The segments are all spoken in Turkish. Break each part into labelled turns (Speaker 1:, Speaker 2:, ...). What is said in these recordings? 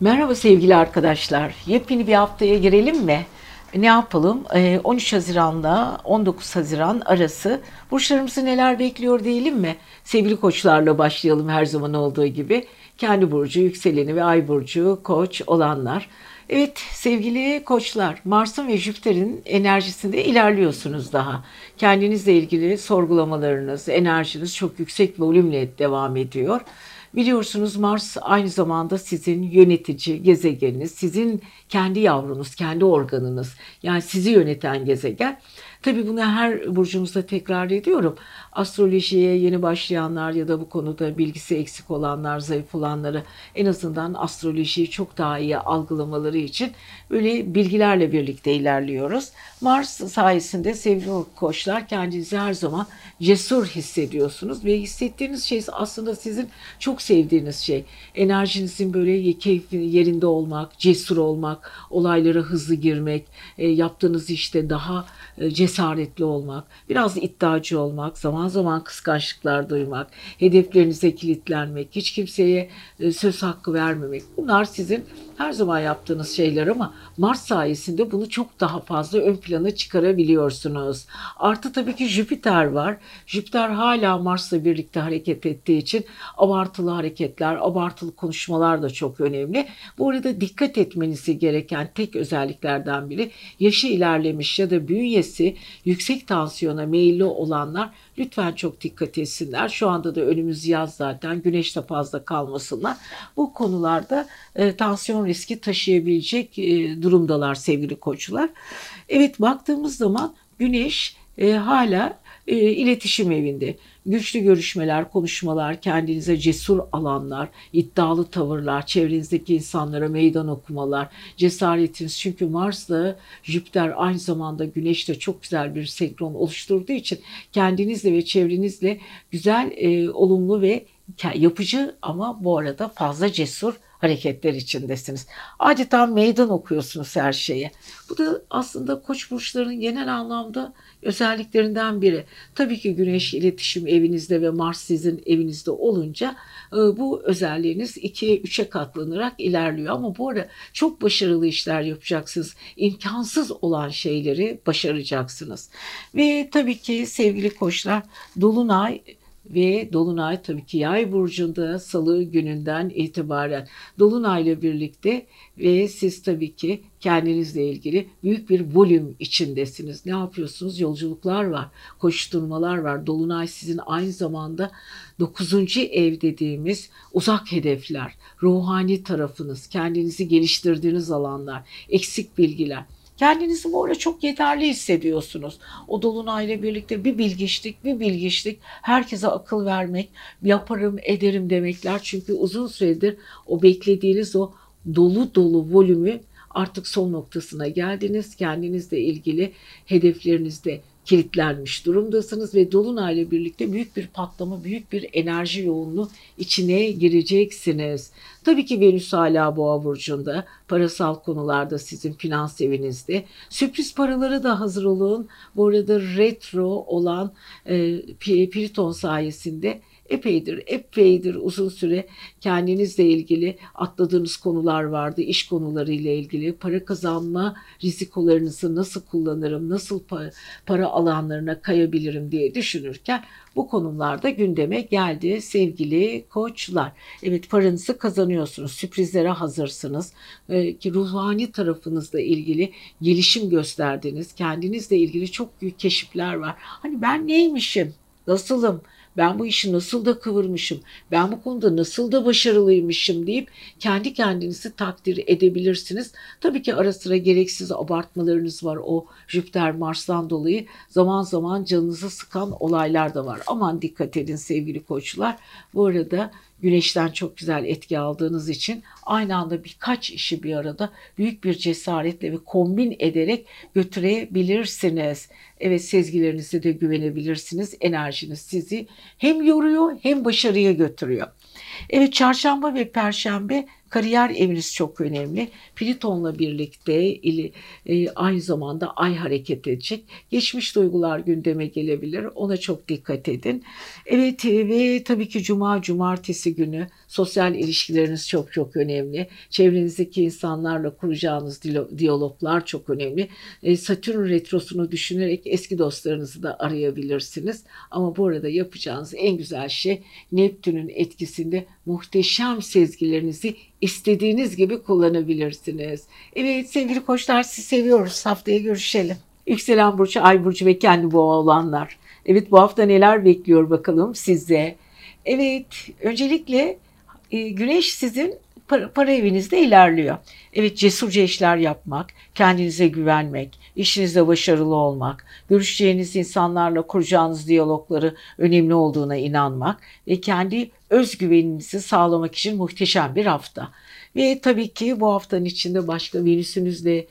Speaker 1: Merhaba sevgili arkadaşlar. Yepyeni bir haftaya girelim mi? Ne yapalım? Ee, 13 Haziran'la 19 Haziran arası burçlarımızı neler bekliyor diyelim mi? Sevgili koçlarla başlayalım her zaman olduğu gibi. Kendi burcu, yükseleni ve ay burcu, koç olanlar. Evet sevgili koçlar, Mars'ın ve Jüpiter'in enerjisinde ilerliyorsunuz daha. Kendinizle ilgili sorgulamalarınız, enerjiniz çok yüksek volümle devam ediyor. Biliyorsunuz Mars aynı zamanda sizin yönetici gezegeniniz, sizin kendi yavrunuz, kendi organınız. Yani sizi yöneten gezegen. Tabii bunu her burcumuzda tekrar ediyorum. Astrolojiye yeni başlayanlar ya da bu konuda bilgisi eksik olanlar, zayıf olanları en azından astrolojiyi çok daha iyi algılamaları için böyle bilgilerle birlikte ilerliyoruz. Mars sayesinde sevgili koçlar kendinizi her zaman cesur hissediyorsunuz ve hissettiğiniz şey aslında sizin çok sevdiğiniz şey. Enerjinizin böyle keyfi yerinde olmak, cesur olmak, olaylara hızlı girmek, e, yaptığınız işte daha e, cesaretli olmak, biraz iddiacı olmak, zaman zaman kıskançlıklar duymak, hedeflerinize kilitlenmek, hiç kimseye e, söz hakkı vermemek. Bunlar sizin her zaman yaptığınız şeyler ama Mars sayesinde bunu çok daha fazla ön plana çıkarabiliyorsunuz. Artı tabii ki Jüpiter var. Jüpiter hala Mars'la birlikte hareket ettiği için abartılı hareketler, abartılı konuşmalar da çok önemli. Bu arada dikkat etmenizi gereken tek özelliklerden biri yaşı ilerlemiş ya da bünyesi yüksek tansiyona meyilli olanlar lütfen çok dikkat etsinler. Şu anda da önümüz yaz zaten güneşte fazla kalmasınlar. Bu konularda e, tansiyon riski taşıyabilecek e, durumdalar sevgili koçlar. Evet baktığımız zaman güneş e, hala e, iletişim evinde. Güçlü görüşmeler, konuşmalar, kendinize cesur alanlar, iddialı tavırlar, çevrenizdeki insanlara meydan okumalar, cesaretiniz. Çünkü Mars'la Jüpiter aynı zamanda Güneş'te çok güzel bir senkron oluşturduğu için kendinizle ve çevrenizle güzel, e, olumlu ve yapıcı ama bu arada fazla cesur hareketler içindesiniz. Adeta meydan okuyorsunuz her şeye. Bu da aslında koç burçlarının genel anlamda özelliklerinden biri. Tabii ki güneş iletişim evinizde ve Mars sizin evinizde olunca e, bu özelliğiniz 2'ye 3'e katlanarak ilerliyor. Ama bu arada çok başarılı işler yapacaksınız. İmkansız olan şeyleri başaracaksınız. Ve tabii ki sevgili koçlar Dolunay ve Dolunay tabii ki yay burcunda salı gününden itibaren Dolunay'la birlikte ve siz tabii ki kendinizle ilgili büyük bir volüm içindesiniz. Ne yapıyorsunuz? Yolculuklar var, koşturmalar var. Dolunay sizin aynı zamanda 9. ev dediğimiz uzak hedefler, ruhani tarafınız, kendinizi geliştirdiğiniz alanlar, eksik bilgiler. Kendinizi arada çok yeterli hissediyorsunuz. O dolunayla birlikte bir bilgiçlik, bir bilgiçlik, herkese akıl vermek, yaparım, ederim demekler. Çünkü uzun süredir o beklediğiniz o dolu dolu volümü artık son noktasına geldiniz. Kendinizle ilgili hedeflerinizde kilitlenmiş durumdasınız ve Dolunay'la birlikte büyük bir patlama, büyük bir enerji yoğunluğu içine gireceksiniz. Tabii ki Venüs hala Boğa burcunda, parasal konularda sizin finans evinizde. Sürpriz paraları da hazır olun. Bu arada retro olan e, Pliton sayesinde epeydir, epeydir uzun süre kendinizle ilgili atladığınız konular vardı. İş konularıyla ilgili para kazanma rizikolarınızı nasıl kullanırım, nasıl para alanlarına kayabilirim diye düşünürken bu konularda gündeme geldi sevgili koçlar. Evet paranızı kazanıyorsunuz, sürprizlere hazırsınız. Ee, ki ruhani tarafınızla ilgili gelişim gösterdiniz. Kendinizle ilgili çok büyük keşifler var. Hani ben neymişim? Nasılım? Ben bu işi nasıl da kıvırmışım, ben bu konuda nasıl da başarılıymışım deyip kendi kendinizi takdir edebilirsiniz. Tabii ki ara sıra gereksiz abartmalarınız var o Jüpiter Mars'tan dolayı zaman zaman canınızı sıkan olaylar da var. Aman dikkat edin sevgili koçlar. Bu arada güneşten çok güzel etki aldığınız için aynı anda birkaç işi bir arada büyük bir cesaretle ve kombin ederek götürebilirsiniz. Evet sezgilerinize de güvenebilirsiniz. Enerjiniz sizi hem yoruyor hem başarıya götürüyor. Evet çarşamba ve perşembe kariyer eviniz çok önemli. Pliton'la birlikte ili, e, aynı zamanda ay hareket edecek. Geçmiş duygular gündeme gelebilir. Ona çok dikkat edin. Evet e, ve tabii ki cuma, cumartesi günü Sosyal ilişkileriniz çok çok önemli. Çevrenizdeki insanlarla kuracağınız diyaloglar çok önemli. E, Satürn retrosunu düşünerek eski dostlarınızı da arayabilirsiniz. Ama bu arada yapacağınız en güzel şey Neptün'ün etkisinde muhteşem sezgilerinizi istediğiniz gibi kullanabilirsiniz. Evet sevgili koçlar sizi seviyoruz. Haftaya görüşelim. Yükselen burcu, ay burcu ve kendi boğa olanlar. Evet bu hafta neler bekliyor bakalım size. Evet öncelikle e, güneş sizin para, para evinizde ilerliyor. Evet cesurca işler yapmak, kendinize güvenmek, işinizde başarılı olmak, görüşeceğiniz insanlarla kuracağınız diyalogları önemli olduğuna inanmak ve kendi özgüveninizi sağlamak için muhteşem bir hafta. Ve tabii ki bu haftanın içinde başka Venüs'ünüz de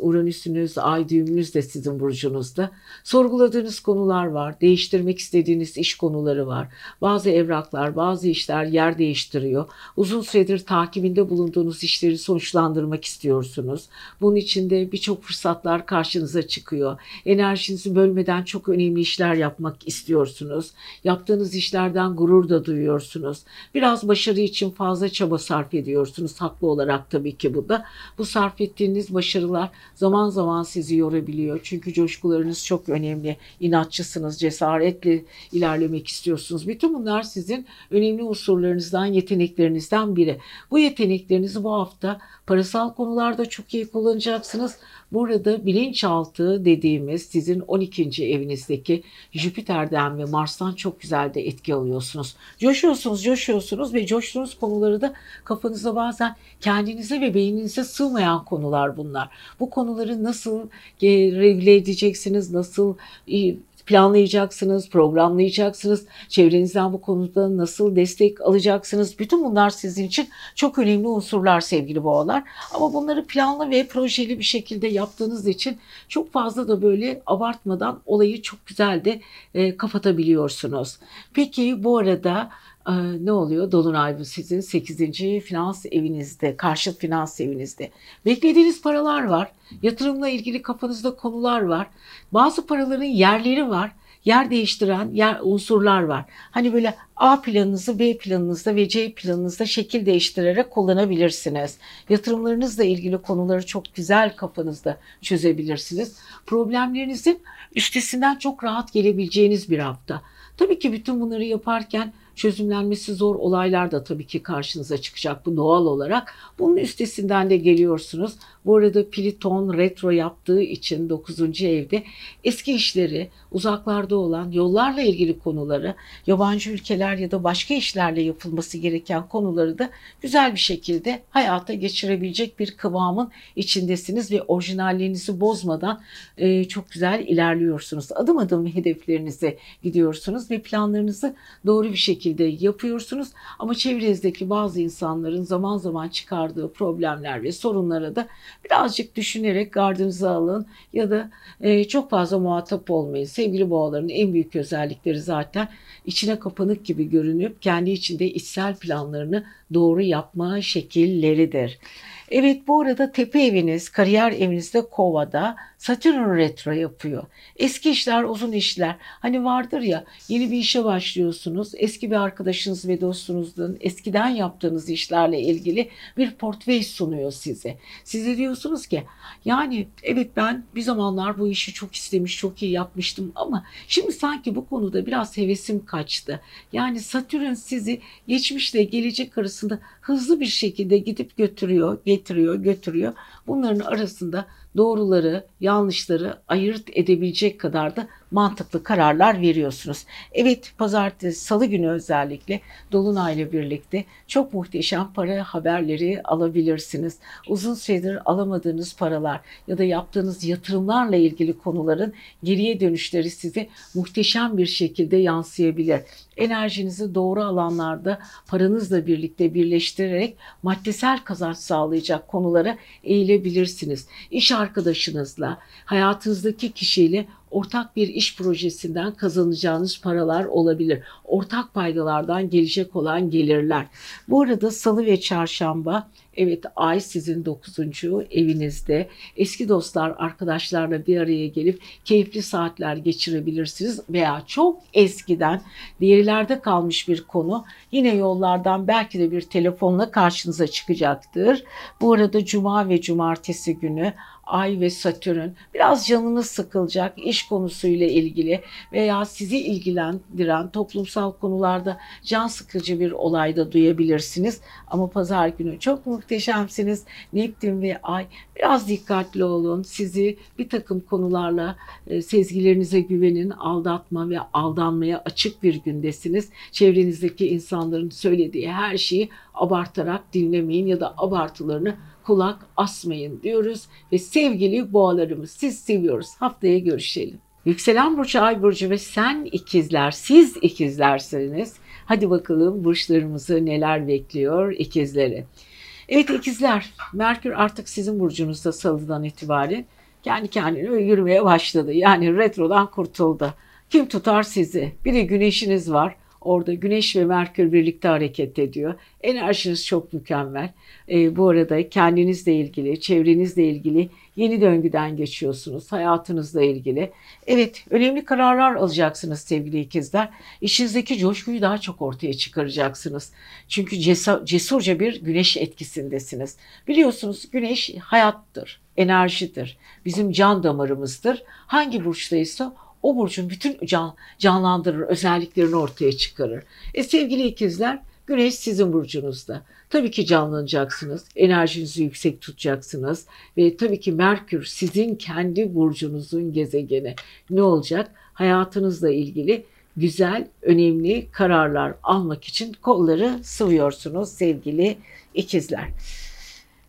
Speaker 1: Uranüs'ünüz, ay düğümünüz de sizin burcunuzda. Sorguladığınız konular var, değiştirmek istediğiniz iş konuları var. Bazı evraklar, bazı işler yer değiştiriyor. Uzun süredir takibinde bulunduğunuz işleri sonuçlandırmak istiyorsunuz. Bunun için de birçok fırsatlar karşınıza çıkıyor. Enerjinizi bölmeden çok önemli işler yapmak istiyorsunuz. Yaptığınız işlerden gurur da duyuyorsunuz. Biraz başarı için fazla çaba sarf ediyorsunuz. Haklı olarak tabii ki bu da. Bu sarf ettiğiniz başarı başarılar zaman zaman sizi yorabiliyor. Çünkü coşkularınız çok önemli. İnatçısınız, cesaretle ilerlemek istiyorsunuz. Bütün bunlar sizin önemli unsurlarınızdan, yeteneklerinizden biri. Bu yeteneklerinizi bu hafta parasal konularda çok iyi kullanacaksınız. Burada bilinçaltı dediğimiz sizin 12. evinizdeki Jüpiter'den ve Mars'tan çok güzel de etki alıyorsunuz. Coşuyorsunuz, coşuyorsunuz ve coştuğunuz konuları da kafanızda bazen kendinize ve beyninize sığmayan konular bunlar. Bu konuları nasıl regüle edeceksiniz, nasıl planlayacaksınız, programlayacaksınız. Çevrenizden bu konuda nasıl destek alacaksınız? Bütün bunlar sizin için çok önemli unsurlar sevgili boğalar. Ama bunları planlı ve projeli bir şekilde yaptığınız için çok fazla da böyle abartmadan olayı çok güzel de e, kapatabiliyorsunuz. Peki bu arada ne oluyor? Dolunay bu sizin 8. finans evinizde, karşıt finans evinizde. Beklediğiniz paralar var. Yatırımla ilgili kafanızda konular var. Bazı paraların yerleri var. Yer değiştiren yer unsurlar var. Hani böyle A planınızı B planınızda ve C planınızda şekil değiştirerek kullanabilirsiniz. Yatırımlarınızla ilgili konuları çok güzel kafanızda çözebilirsiniz. Problemlerinizin üstesinden çok rahat gelebileceğiniz bir hafta. Tabii ki bütün bunları yaparken çözümlenmesi zor olaylar da tabii ki karşınıza çıkacak bu doğal olarak. Bunun üstesinden de geliyorsunuz. Bu arada Pliton retro yaptığı için 9. evde eski işleri, uzaklarda olan yollarla ilgili konuları, yabancı ülkeler ya da başka işlerle yapılması gereken konuları da güzel bir şekilde hayata geçirebilecek bir kıvamın içindesiniz ve orijinalliğinizi bozmadan e, çok güzel ilerliyorsunuz. Adım adım hedeflerinize gidiyorsunuz ve planlarınızı doğru bir şekilde yapıyorsunuz. Ama çevrenizdeki bazı insanların zaman zaman çıkardığı problemler ve sorunlara da Birazcık düşünerek gardınızı alın ya da e, çok fazla muhatap olmayın. Sevgili boğaların en büyük özellikleri zaten içine kapanık gibi görünüp kendi içinde içsel planlarını doğru yapma şekilleridir. Evet bu arada tepe eviniz, kariyer evinizde kovada Satürn retro yapıyor. Eski işler, uzun işler. Hani vardır ya yeni bir işe başlıyorsunuz. Eski bir arkadaşınız ve dostunuzun eskiden yaptığınız işlerle ilgili bir portföy sunuyor size. Size diyorsunuz ki yani evet ben bir zamanlar bu işi çok istemiş, çok iyi yapmıştım ama şimdi sanki bu konuda biraz hevesim kaçtı. Yani Satürn sizi geçmişle gelecek arasında hızlı bir şekilde gidip götürüyor, getiriyor, götürüyor. Bunların arasında doğruları, yanlışları ayırt edebilecek kadar da mantıklı kararlar veriyorsunuz. Evet pazartesi, salı günü özellikle Dolunay'la birlikte çok muhteşem para haberleri alabilirsiniz. Uzun süredir alamadığınız paralar ya da yaptığınız yatırımlarla ilgili konuların geriye dönüşleri size muhteşem bir şekilde yansıyabilir. Enerjinizi doğru alanlarda paranızla birlikte birleştirerek maddesel kazanç sağlayacak konulara eğilebilirsiniz. İş arkadaşınızla, hayatınızdaki kişiyle ortak bir iş projesinden kazanacağınız paralar olabilir. Ortak paydalardan gelecek olan gelirler. Bu arada salı ve çarşamba Evet ay sizin 9. evinizde. Eski dostlar, arkadaşlarla bir araya gelip keyifli saatler geçirebilirsiniz. Veya çok eskiden diğerlerde kalmış bir konu yine yollardan belki de bir telefonla karşınıza çıkacaktır. Bu arada cuma ve cumartesi günü Ay ve Satürn biraz canınız sıkılacak iş konusuyla ilgili veya sizi ilgilendiren toplumsal konularda can sıkıcı bir olayda duyabilirsiniz. Ama pazar günü çok muhteşemsiniz. Neptün ve Ay biraz dikkatli olun. Sizi bir takım konularla e, sezgilerinize güvenin. Aldatma ve aldanmaya açık bir gündesiniz. Çevrenizdeki insanların söylediği her şeyi abartarak dinlemeyin ya da abartılarını kulak asmayın diyoruz ve sevgili boğalarımız siz seviyoruz. Haftaya görüşelim. Yükselen burcu, ay burcu ve sen ikizler, siz ikizlersiniz. Hadi bakalım burçlarımızı neler bekliyor ikizleri. Evet ikizler, Merkür artık sizin burcunuzda salıdan itibaren kendi kendine yürümeye başladı. Yani retrodan kurtuldu. Kim tutar sizi? Bir de güneşiniz var. Orada Güneş ve Merkür birlikte hareket ediyor. Enerjiniz çok mükemmel. E, bu arada kendinizle ilgili, çevrenizle ilgili yeni döngüden geçiyorsunuz. Hayatınızla ilgili. Evet, önemli kararlar alacaksınız sevgili ikizler. İşinizdeki coşkuyu daha çok ortaya çıkaracaksınız. Çünkü cesur, cesurca bir güneş etkisindesiniz. Biliyorsunuz güneş hayattır, enerjidir. Bizim can damarımızdır. Hangi burçtaysa o burcun bütün can, canlandırır, özelliklerini ortaya çıkarır. E sevgili ikizler, Güneş sizin burcunuzda. Tabii ki canlanacaksınız, enerjinizi yüksek tutacaksınız ve tabii ki Merkür sizin kendi burcunuzun gezegeni. Ne olacak? Hayatınızla ilgili güzel, önemli kararlar almak için kolları sıvıyorsunuz sevgili ikizler.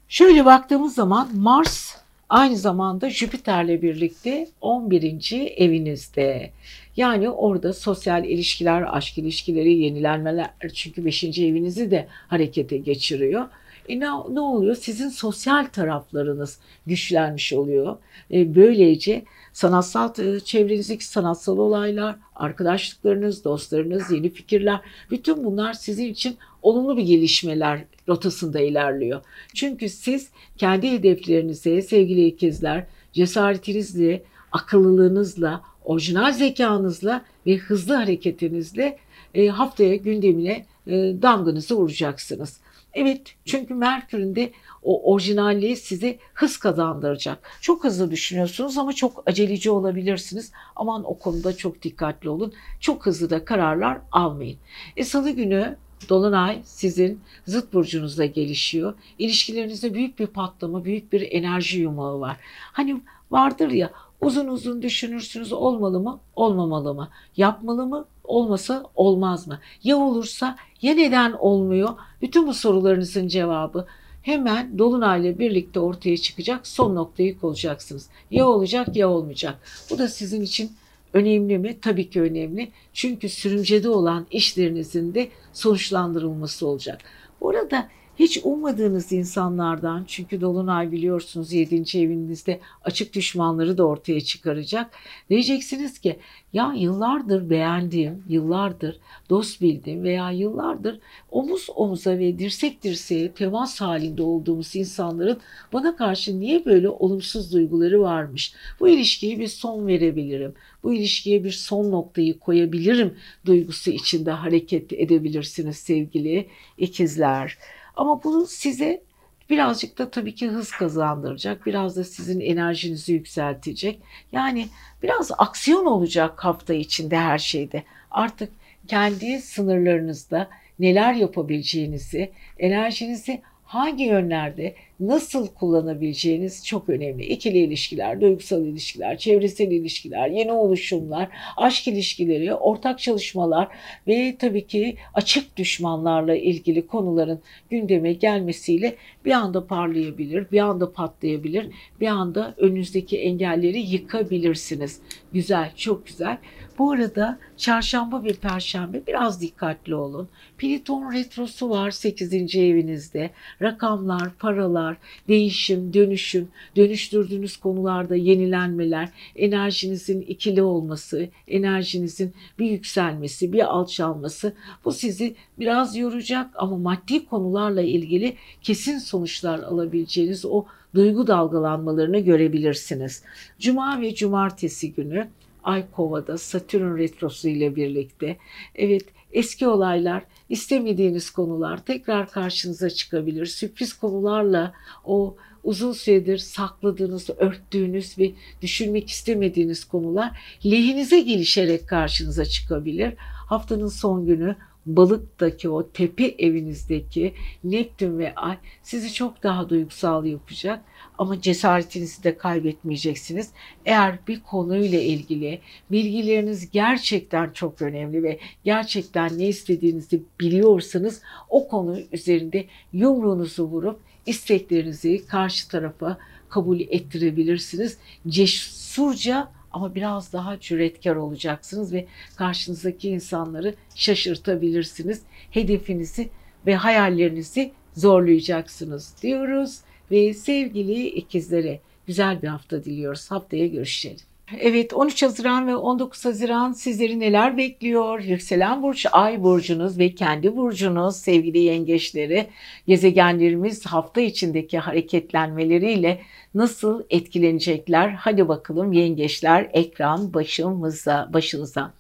Speaker 1: Şöyle baktığımız zaman Mars Aynı zamanda Jüpiter'le birlikte 11. evinizde. Yani orada sosyal ilişkiler, aşk ilişkileri, yenilenmeler çünkü 5. evinizi de harekete geçiriyor. E ne, ne oluyor? Sizin sosyal taraflarınız güçlenmiş oluyor. E böylece sanatsal e, çevrenizdeki sanatsal olaylar, arkadaşlıklarınız, dostlarınız, yeni fikirler bütün bunlar sizin için olumlu bir gelişmeler rotasında ilerliyor. Çünkü siz kendi hedeflerinize sevgili ikizler cesaretinizle, akıllılığınızla, orijinal zekanızla ve hızlı hareketinizle e, haftaya gündemine e, damganızı vuracaksınız. Evet çünkü Merkür'ün de o orijinalliği size hız kazandıracak. Çok hızlı düşünüyorsunuz ama çok aceleci olabilirsiniz. Aman o konuda çok dikkatli olun. Çok hızlı da kararlar almayın. E, Salı günü Dolunay sizin zıt burcunuzda gelişiyor. İlişkilerinizde büyük bir patlama, büyük bir enerji yumağı var. Hani vardır ya uzun uzun düşünürsünüz olmalı mı, olmamalı mı? Yapmalı mı, olmasa olmaz mı? Ya olursa ya neden olmuyor? Bütün bu sorularınızın cevabı hemen Dolunay'la birlikte ortaya çıkacak. Son noktayı koyacaksınız. Ya olacak ya olmayacak. Bu da sizin için önemli mi? Tabii ki önemli. Çünkü sürümcede olan işlerinizin de sonuçlandırılması olacak. Burada hiç ummadığınız insanlardan çünkü Dolunay biliyorsunuz 7. evinizde açık düşmanları da ortaya çıkaracak. Diyeceksiniz ki ya yıllardır beğendiğim, yıllardır dost bildiğim veya yıllardır omuz omuza ve dirsek dirseğe temas halinde olduğumuz insanların bana karşı niye böyle olumsuz duyguları varmış? Bu ilişkiye bir son verebilirim. Bu ilişkiye bir son noktayı koyabilirim duygusu içinde hareket edebilirsiniz sevgili ikizler. Ama bu size birazcık da tabii ki hız kazandıracak. Biraz da sizin enerjinizi yükseltecek. Yani biraz aksiyon olacak hafta içinde her şeyde. Artık kendi sınırlarınızda neler yapabileceğinizi, enerjinizi hangi yönlerde nasıl kullanabileceğiniz çok önemli. İkili ilişkiler, duygusal ilişkiler, çevresel ilişkiler, yeni oluşumlar, aşk ilişkileri, ortak çalışmalar ve tabii ki açık düşmanlarla ilgili konuların gündeme gelmesiyle bir anda parlayabilir, bir anda patlayabilir, bir anda önünüzdeki engelleri yıkabilirsiniz. Güzel, çok güzel. Bu arada çarşamba ve perşembe biraz dikkatli olun. Pliton retrosu var 8. evinizde. Rakamlar, paralar, konular, değişim, dönüşüm, dönüştürdüğünüz konularda yenilenmeler, enerjinizin ikili olması, enerjinizin bir yükselmesi, bir alçalması bu sizi biraz yoracak ama maddi konularla ilgili kesin sonuçlar alabileceğiniz o duygu dalgalanmalarını görebilirsiniz. Cuma ve cumartesi günü Ay Kova'da Satürn retrosu ile birlikte evet eski olaylar, istemediğiniz konular tekrar karşınıza çıkabilir. Sürpriz konularla o uzun süredir sakladığınız, örttüğünüz ve düşünmek istemediğiniz konular lehinize gelişerek karşınıza çıkabilir. Haftanın son günü balıktaki o tepe evinizdeki Neptün ve Ay sizi çok daha duygusal yapacak ama cesaretinizi de kaybetmeyeceksiniz. Eğer bir konuyla ilgili bilgileriniz gerçekten çok önemli ve gerçekten ne istediğinizi biliyorsanız o konu üzerinde yumruğunuzu vurup isteklerinizi karşı tarafa kabul ettirebilirsiniz. Cesurca ama biraz daha cüretkar olacaksınız ve karşınızdaki insanları şaşırtabilirsiniz. Hedefinizi ve hayallerinizi zorlayacaksınız diyoruz ve sevgili ikizlere güzel bir hafta diliyoruz. Haftaya görüşelim. Evet 13 Haziran ve 19 Haziran sizleri neler bekliyor? Yükselen burç, ay burcunuz ve kendi burcunuz sevgili yengeçleri gezegenlerimiz hafta içindeki hareketlenmeleriyle nasıl etkilenecekler? Hadi bakalım yengeçler ekran başımıza, başınıza.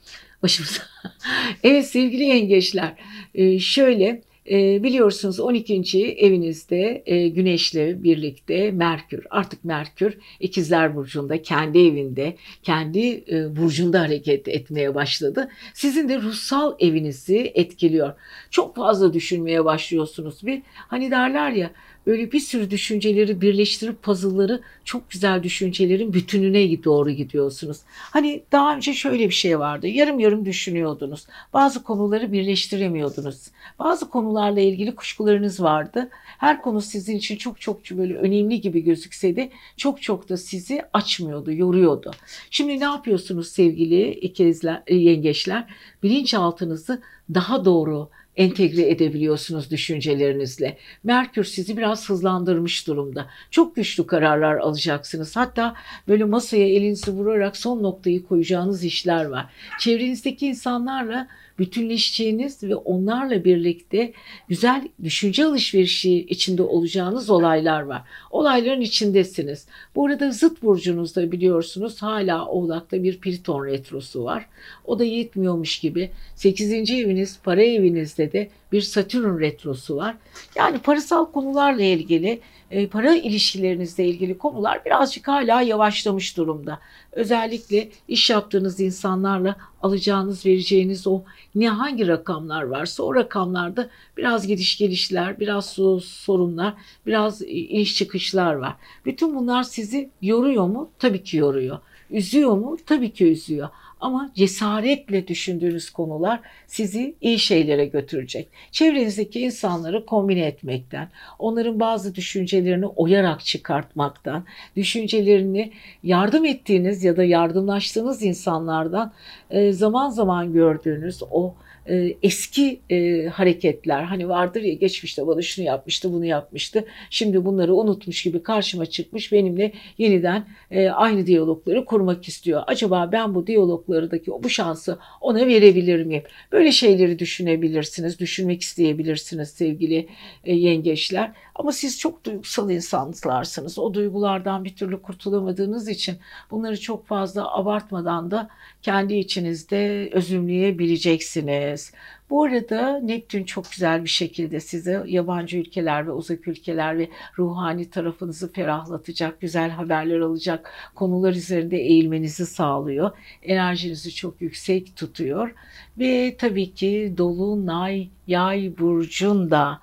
Speaker 1: Başımıza. evet sevgili yengeçler e, şöyle e, biliyorsunuz 12. evinizde e, Güneş'le birlikte Merkür, artık Merkür ikizler burcunda, kendi evinde, kendi e, burcunda hareket etmeye başladı. Sizin de ruhsal evinizi etkiliyor. Çok fazla düşünmeye başlıyorsunuz. Bir hani derler ya böyle bir sürü düşünceleri birleştirip puzzle'ları çok güzel düşüncelerin bütününe doğru gidiyorsunuz. Hani daha önce şöyle bir şey vardı. Yarım yarım düşünüyordunuz. Bazı konuları birleştiremiyordunuz. Bazı konularla ilgili kuşkularınız vardı. Her konu sizin için çok çok böyle önemli gibi gözükse de çok çok da sizi açmıyordu, yoruyordu. Şimdi ne yapıyorsunuz sevgili ikizler, yengeçler? Bilinçaltınızı daha doğru entegre edebiliyorsunuz düşüncelerinizle. Merkür sizi biraz hızlandırmış durumda. Çok güçlü kararlar alacaksınız. Hatta böyle masaya elinizi vurarak son noktayı koyacağınız işler var. Çevrenizdeki insanlarla bütünleşeceğiniz ve onlarla birlikte güzel düşünce alışverişi içinde olacağınız olaylar var. Olayların içindesiniz. Bu arada zıt burcunuzda biliyorsunuz hala Oğlak'ta bir Pliton retrosu var. O da yetmiyormuş gibi 8. eviniz para evinizde de bir Satürn retrosu var. Yani parasal konularla ilgili para ilişkilerinizle ilgili konular birazcık hala yavaşlamış durumda. Özellikle iş yaptığınız insanlarla alacağınız, vereceğiniz o ne hangi rakamlar varsa o rakamlarda biraz gidiş gelişler, biraz sorunlar, biraz iniş çıkışlar var. Bütün bunlar sizi yoruyor mu? Tabii ki yoruyor. Üzüyor mu? Tabii ki üzüyor. Ama cesaretle düşündüğünüz konular sizi iyi şeylere götürecek. Çevrenizdeki insanları kombine etmekten, onların bazı düşüncelerini oyarak çıkartmaktan, düşüncelerini yardım ettiğiniz ya da yardımlaştığınız insanlardan zaman zaman gördüğünüz o e, eski e, hareketler hani vardır ya geçmişte bana şunu yapmıştı bunu yapmıştı şimdi bunları unutmuş gibi karşıma çıkmış benimle yeniden e, aynı diyalogları kurmak istiyor. Acaba ben bu diyaloglardaki bu şansı ona verebilir miyim? Böyle şeyleri düşünebilirsiniz, düşünmek isteyebilirsiniz sevgili e, yengeçler. Ama siz çok duygusal insanlarsınız. O duygulardan bir türlü kurtulamadığınız için bunları çok fazla abartmadan da kendi içinizde özümleyebileceksiniz. Bu arada Neptün çok güzel bir şekilde size yabancı ülkeler ve uzak ülkeler ve ruhani tarafınızı ferahlatacak, güzel haberler alacak konular üzerinde eğilmenizi sağlıyor. Enerjinizi çok yüksek tutuyor ve tabii ki Dolunay Yay burcunda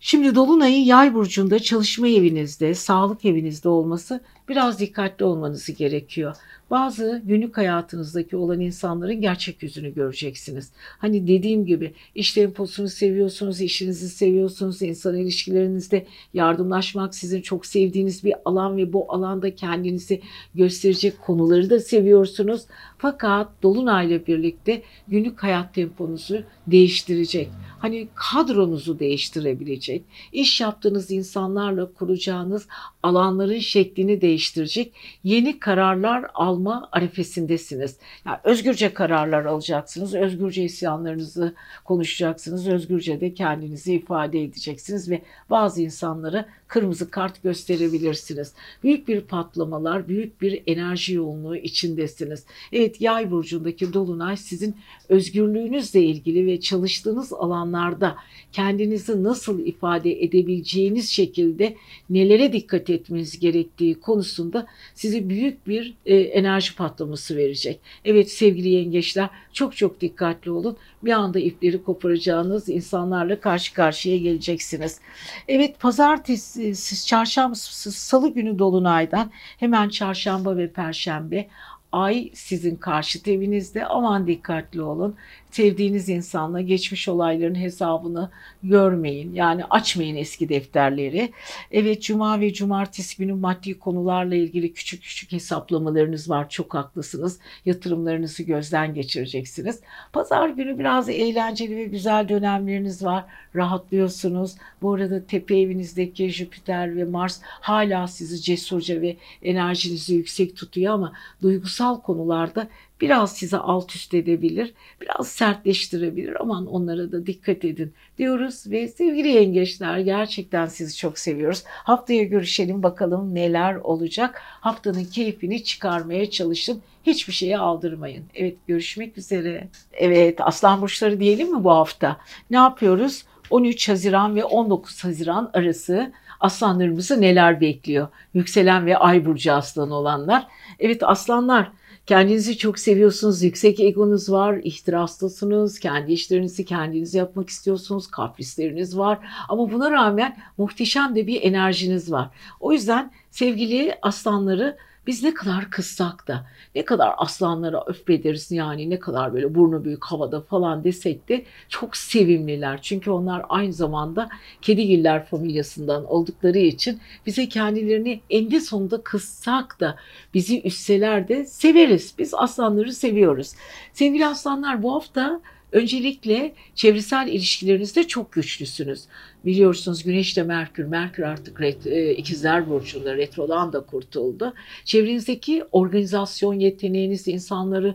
Speaker 1: Şimdi Dolunay'ın yay burcunda çalışma evinizde, sağlık evinizde olması biraz dikkatli olmanızı gerekiyor. Bazı günlük hayatınızdaki olan insanların gerçek yüzünü göreceksiniz. Hani dediğim gibi iş temposunu seviyorsunuz, işinizi seviyorsunuz, insan ilişkilerinizde yardımlaşmak sizin çok sevdiğiniz bir alan ve bu alanda kendinizi gösterecek konuları da seviyorsunuz. Fakat Dolunay'la birlikte günlük hayat temponuzu değiştirecek. Hani kadronuzu değiştirebilecek, iş yaptığınız insanlarla kuracağınız alanların şeklini değiştirecek yeni kararlar alma arifesindesiniz. Yani özgürce kararlar alacaksınız, özgürce isyanlarınızı konuşacaksınız, özgürce de kendinizi ifade edeceksiniz ve bazı insanlara kırmızı kart gösterebilirsiniz. Büyük bir patlamalar, büyük bir enerji yoğunluğu içindesiniz. Evet yay burcundaki dolunay sizin özgürlüğünüzle ilgili ve çalıştığınız alanlarda kendinizi nasıl ifade edebileceğiniz şekilde nelere dikkat etmeniz gerektiği konusunda size büyük bir e, enerji patlaması verecek. Evet sevgili yengeçler çok çok dikkatli olun. Bir anda ipleri koparacağınız insanlarla karşı karşıya geleceksiniz. Evet pazartesi, çarşamba, salı günü dolunaydan hemen çarşamba ve perşembe. Ay sizin karşıt evinizde aman dikkatli olun sevdiğiniz insanla geçmiş olayların hesabını görmeyin. Yani açmayın eski defterleri. Evet cuma ve cumartesi günü maddi konularla ilgili küçük küçük hesaplamalarınız var. Çok haklısınız. Yatırımlarınızı gözden geçireceksiniz. Pazar günü biraz eğlenceli ve güzel dönemleriniz var. Rahatlıyorsunuz. Bu arada tepe evinizdeki Jüpiter ve Mars hala sizi cesurca ve enerjinizi yüksek tutuyor ama duygusal konularda biraz size alt üst edebilir, biraz sertleştirebilir. Aman onlara da dikkat edin diyoruz ve sevgili yengeçler gerçekten sizi çok seviyoruz. Haftaya görüşelim bakalım neler olacak. Haftanın keyfini çıkarmaya çalışın. Hiçbir şeye aldırmayın. Evet görüşmek üzere. Evet aslan burçları diyelim mi bu hafta? Ne yapıyoruz? 13 Haziran ve 19 Haziran arası aslanlarımızı neler bekliyor? Yükselen ve ay burcu aslan olanlar. Evet aslanlar Kendinizi çok seviyorsunuz, yüksek egonuz var, ihtirastasınız, kendi işlerinizi kendiniz yapmak istiyorsunuz, kaprisleriniz var. Ama buna rağmen muhteşem de bir enerjiniz var. O yüzden sevgili aslanları biz ne kadar kızsak da ne kadar aslanlara öfbederiz yani ne kadar böyle burnu büyük havada falan desek de çok sevimliler. Çünkü onlar aynı zamanda kedigiller familyasından oldukları için bize kendilerini eninde sonunda kızsak da bizi üstseler de severiz. Biz aslanları seviyoruz. Sevgili aslanlar bu hafta Öncelikle çevresel ilişkilerinizde çok güçlüsünüz. Biliyorsunuz Güneş de Merkür, Merkür artık ret, e, ikizler burcunda retrodan da kurtuldu. Çevrenizdeki organizasyon yeteneğiniz, insanları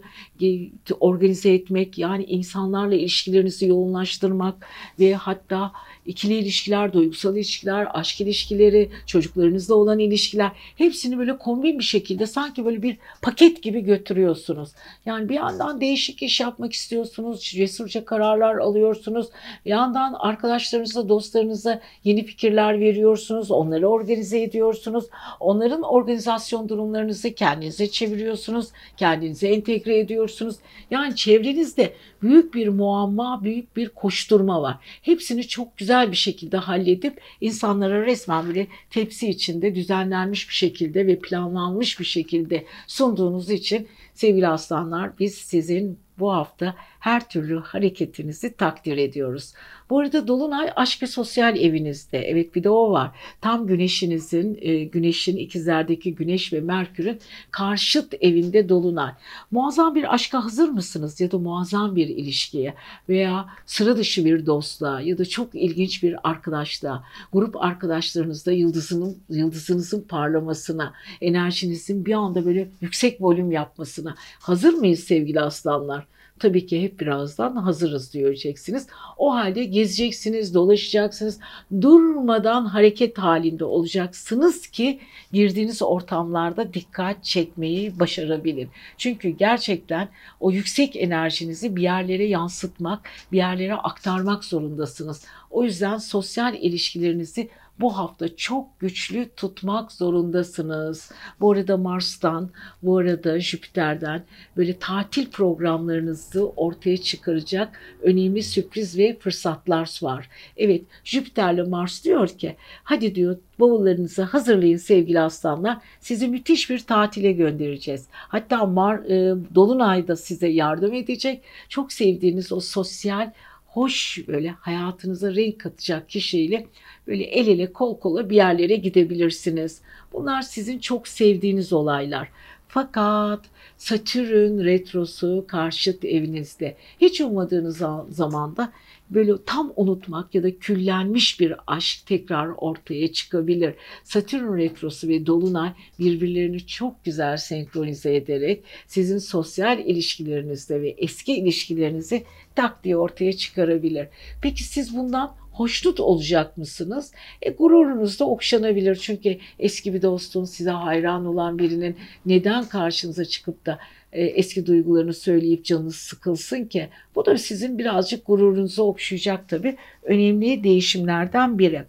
Speaker 1: organize etmek, yani insanlarla ilişkilerinizi yoğunlaştırmak ve hatta ikili ilişkiler, duygusal ilişkiler, aşk ilişkileri, çocuklarınızla olan ilişkiler hepsini böyle kombin bir şekilde sanki böyle bir paket gibi götürüyorsunuz. Yani bir yandan değişik iş yapmak istiyorsunuz, cesurca kararlar alıyorsunuz. Bir yandan arkadaşlarınızla, dostlarınıza yeni fikirler veriyorsunuz, onları organize ediyorsunuz. Onların organizasyon durumlarınızı kendinize çeviriyorsunuz, kendinize entegre ediyorsunuz. Yani çevrenizde büyük bir muamma, büyük bir koşturma var. Hepsini çok güzel bir şekilde halledip insanlara resmen böyle tepsi içinde düzenlenmiş bir şekilde ve planlanmış bir şekilde sunduğunuz için sevgili aslanlar biz sizin bu hafta her türlü hareketinizi takdir ediyoruz. Bu arada Dolunay aşk ve sosyal evinizde. Evet bir de o var. Tam güneşinizin, e, güneşin ikizlerdeki güneş ve Merkür'ün karşıt evinde Dolunay. Muazzam bir aşka hazır mısınız? Ya da muazzam bir ilişkiye veya sıra dışı bir dostluğa ya da çok ilginç bir arkadaşlığa, grup arkadaşlarınızda yıldızının, yıldızınızın parlamasına, enerjinizin bir anda böyle yüksek volüm yapmasına hazır mıyız sevgili aslanlar? Tabii ki hep birazdan hazırız diyeceksiniz. O halde gezeceksiniz, dolaşacaksınız. Durmadan hareket halinde olacaksınız ki girdiğiniz ortamlarda dikkat çekmeyi başarabilin. Çünkü gerçekten o yüksek enerjinizi bir yerlere yansıtmak, bir yerlere aktarmak zorundasınız. O yüzden sosyal ilişkilerinizi bu hafta çok güçlü tutmak zorundasınız. Bu arada Mars'tan, bu arada Jüpiter'den böyle tatil programlarınızı ortaya çıkaracak önemli sürpriz ve fırsatlar var. Evet Jüpiter'le Mars diyor ki hadi diyor bavullarınızı hazırlayın sevgili aslanlar. Sizi müthiş bir tatile göndereceğiz. Hatta Mar, e, Dolunay da size yardım edecek. Çok sevdiğiniz o sosyal hoş böyle hayatınıza renk katacak kişiyle böyle el ele kol kola bir yerlere gidebilirsiniz. Bunlar sizin çok sevdiğiniz olaylar. Fakat Satürn retrosu karşıt evinizde hiç ummadığınız zamanda böyle tam unutmak ya da küllenmiş bir aşk tekrar ortaya çıkabilir. Satürn retrosu ve dolunay birbirlerini çok güzel senkronize ederek sizin sosyal ilişkilerinizde ve eski ilişkilerinizi tak diye ortaya çıkarabilir. Peki siz bundan hoşnut olacak mısınız? E, gururunuz da okşanabilir. Çünkü eski bir dostun, size hayran olan birinin neden karşınıza çıkıp da eski duygularını söyleyip canınız sıkılsın ki? Bu da sizin birazcık gururunuzu okşayacak tabii. Önemli değişimlerden biri.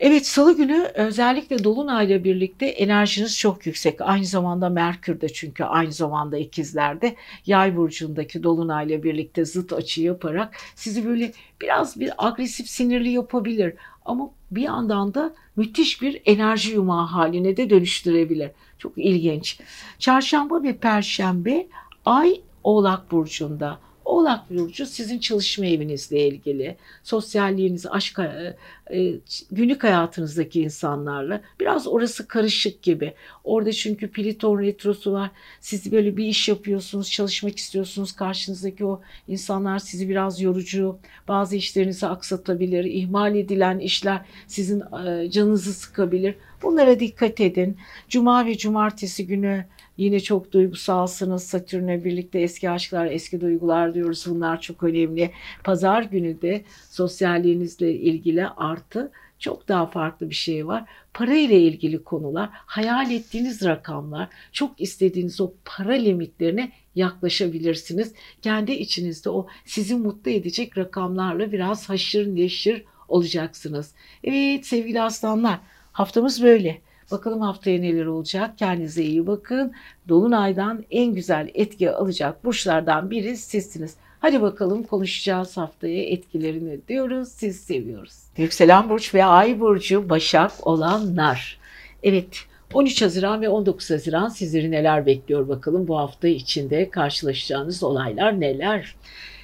Speaker 1: Evet salı günü özellikle Dolunay'la birlikte enerjiniz çok yüksek. Aynı zamanda Merkür de çünkü aynı zamanda ikizlerde Yay burcundaki Dolunay'la birlikte zıt açı yaparak sizi böyle biraz bir agresif sinirli yapabilir. Ama bir yandan da müthiş bir enerji yumağı haline de dönüştürebilir. Çok ilginç. Çarşamba ve Perşembe Ay Oğlak Burcu'nda. Oğlak Burcu sizin çalışma evinizle ilgili, sosyalliğiniz, aşk, e, e, günlük hayatınızdaki insanlarla biraz orası karışık gibi. Orada çünkü Pliton retrosu var. Siz böyle bir iş yapıyorsunuz, çalışmak istiyorsunuz. Karşınızdaki o insanlar sizi biraz yorucu, bazı işlerinizi aksatabilir. ihmal edilen işler sizin e, canınızı sıkabilir. Bunlara dikkat edin. Cuma ve cumartesi günü Yine çok duygusalsınız. Satürn'le birlikte eski aşklar, eski duygular diyoruz. Bunlar çok önemli. Pazar günü de sosyalliğinizle ilgili artı çok daha farklı bir şey var. Para ile ilgili konular, hayal ettiğiniz rakamlar, çok istediğiniz o para limitlerine yaklaşabilirsiniz. Kendi içinizde o sizi mutlu edecek rakamlarla biraz haşır neşir olacaksınız. Evet sevgili aslanlar haftamız böyle. Bakalım haftaya neler olacak. Kendinize iyi bakın. Dolunay'dan en güzel etki alacak burçlardan biri sizsiniz. Hadi bakalım konuşacağız haftaya etkilerini diyoruz. Siz seviyoruz. Yükselen burç ve ay burcu Başak olanlar. Evet 13 Haziran ve 19 Haziran sizleri neler bekliyor bakalım bu hafta içinde karşılaşacağınız olaylar neler?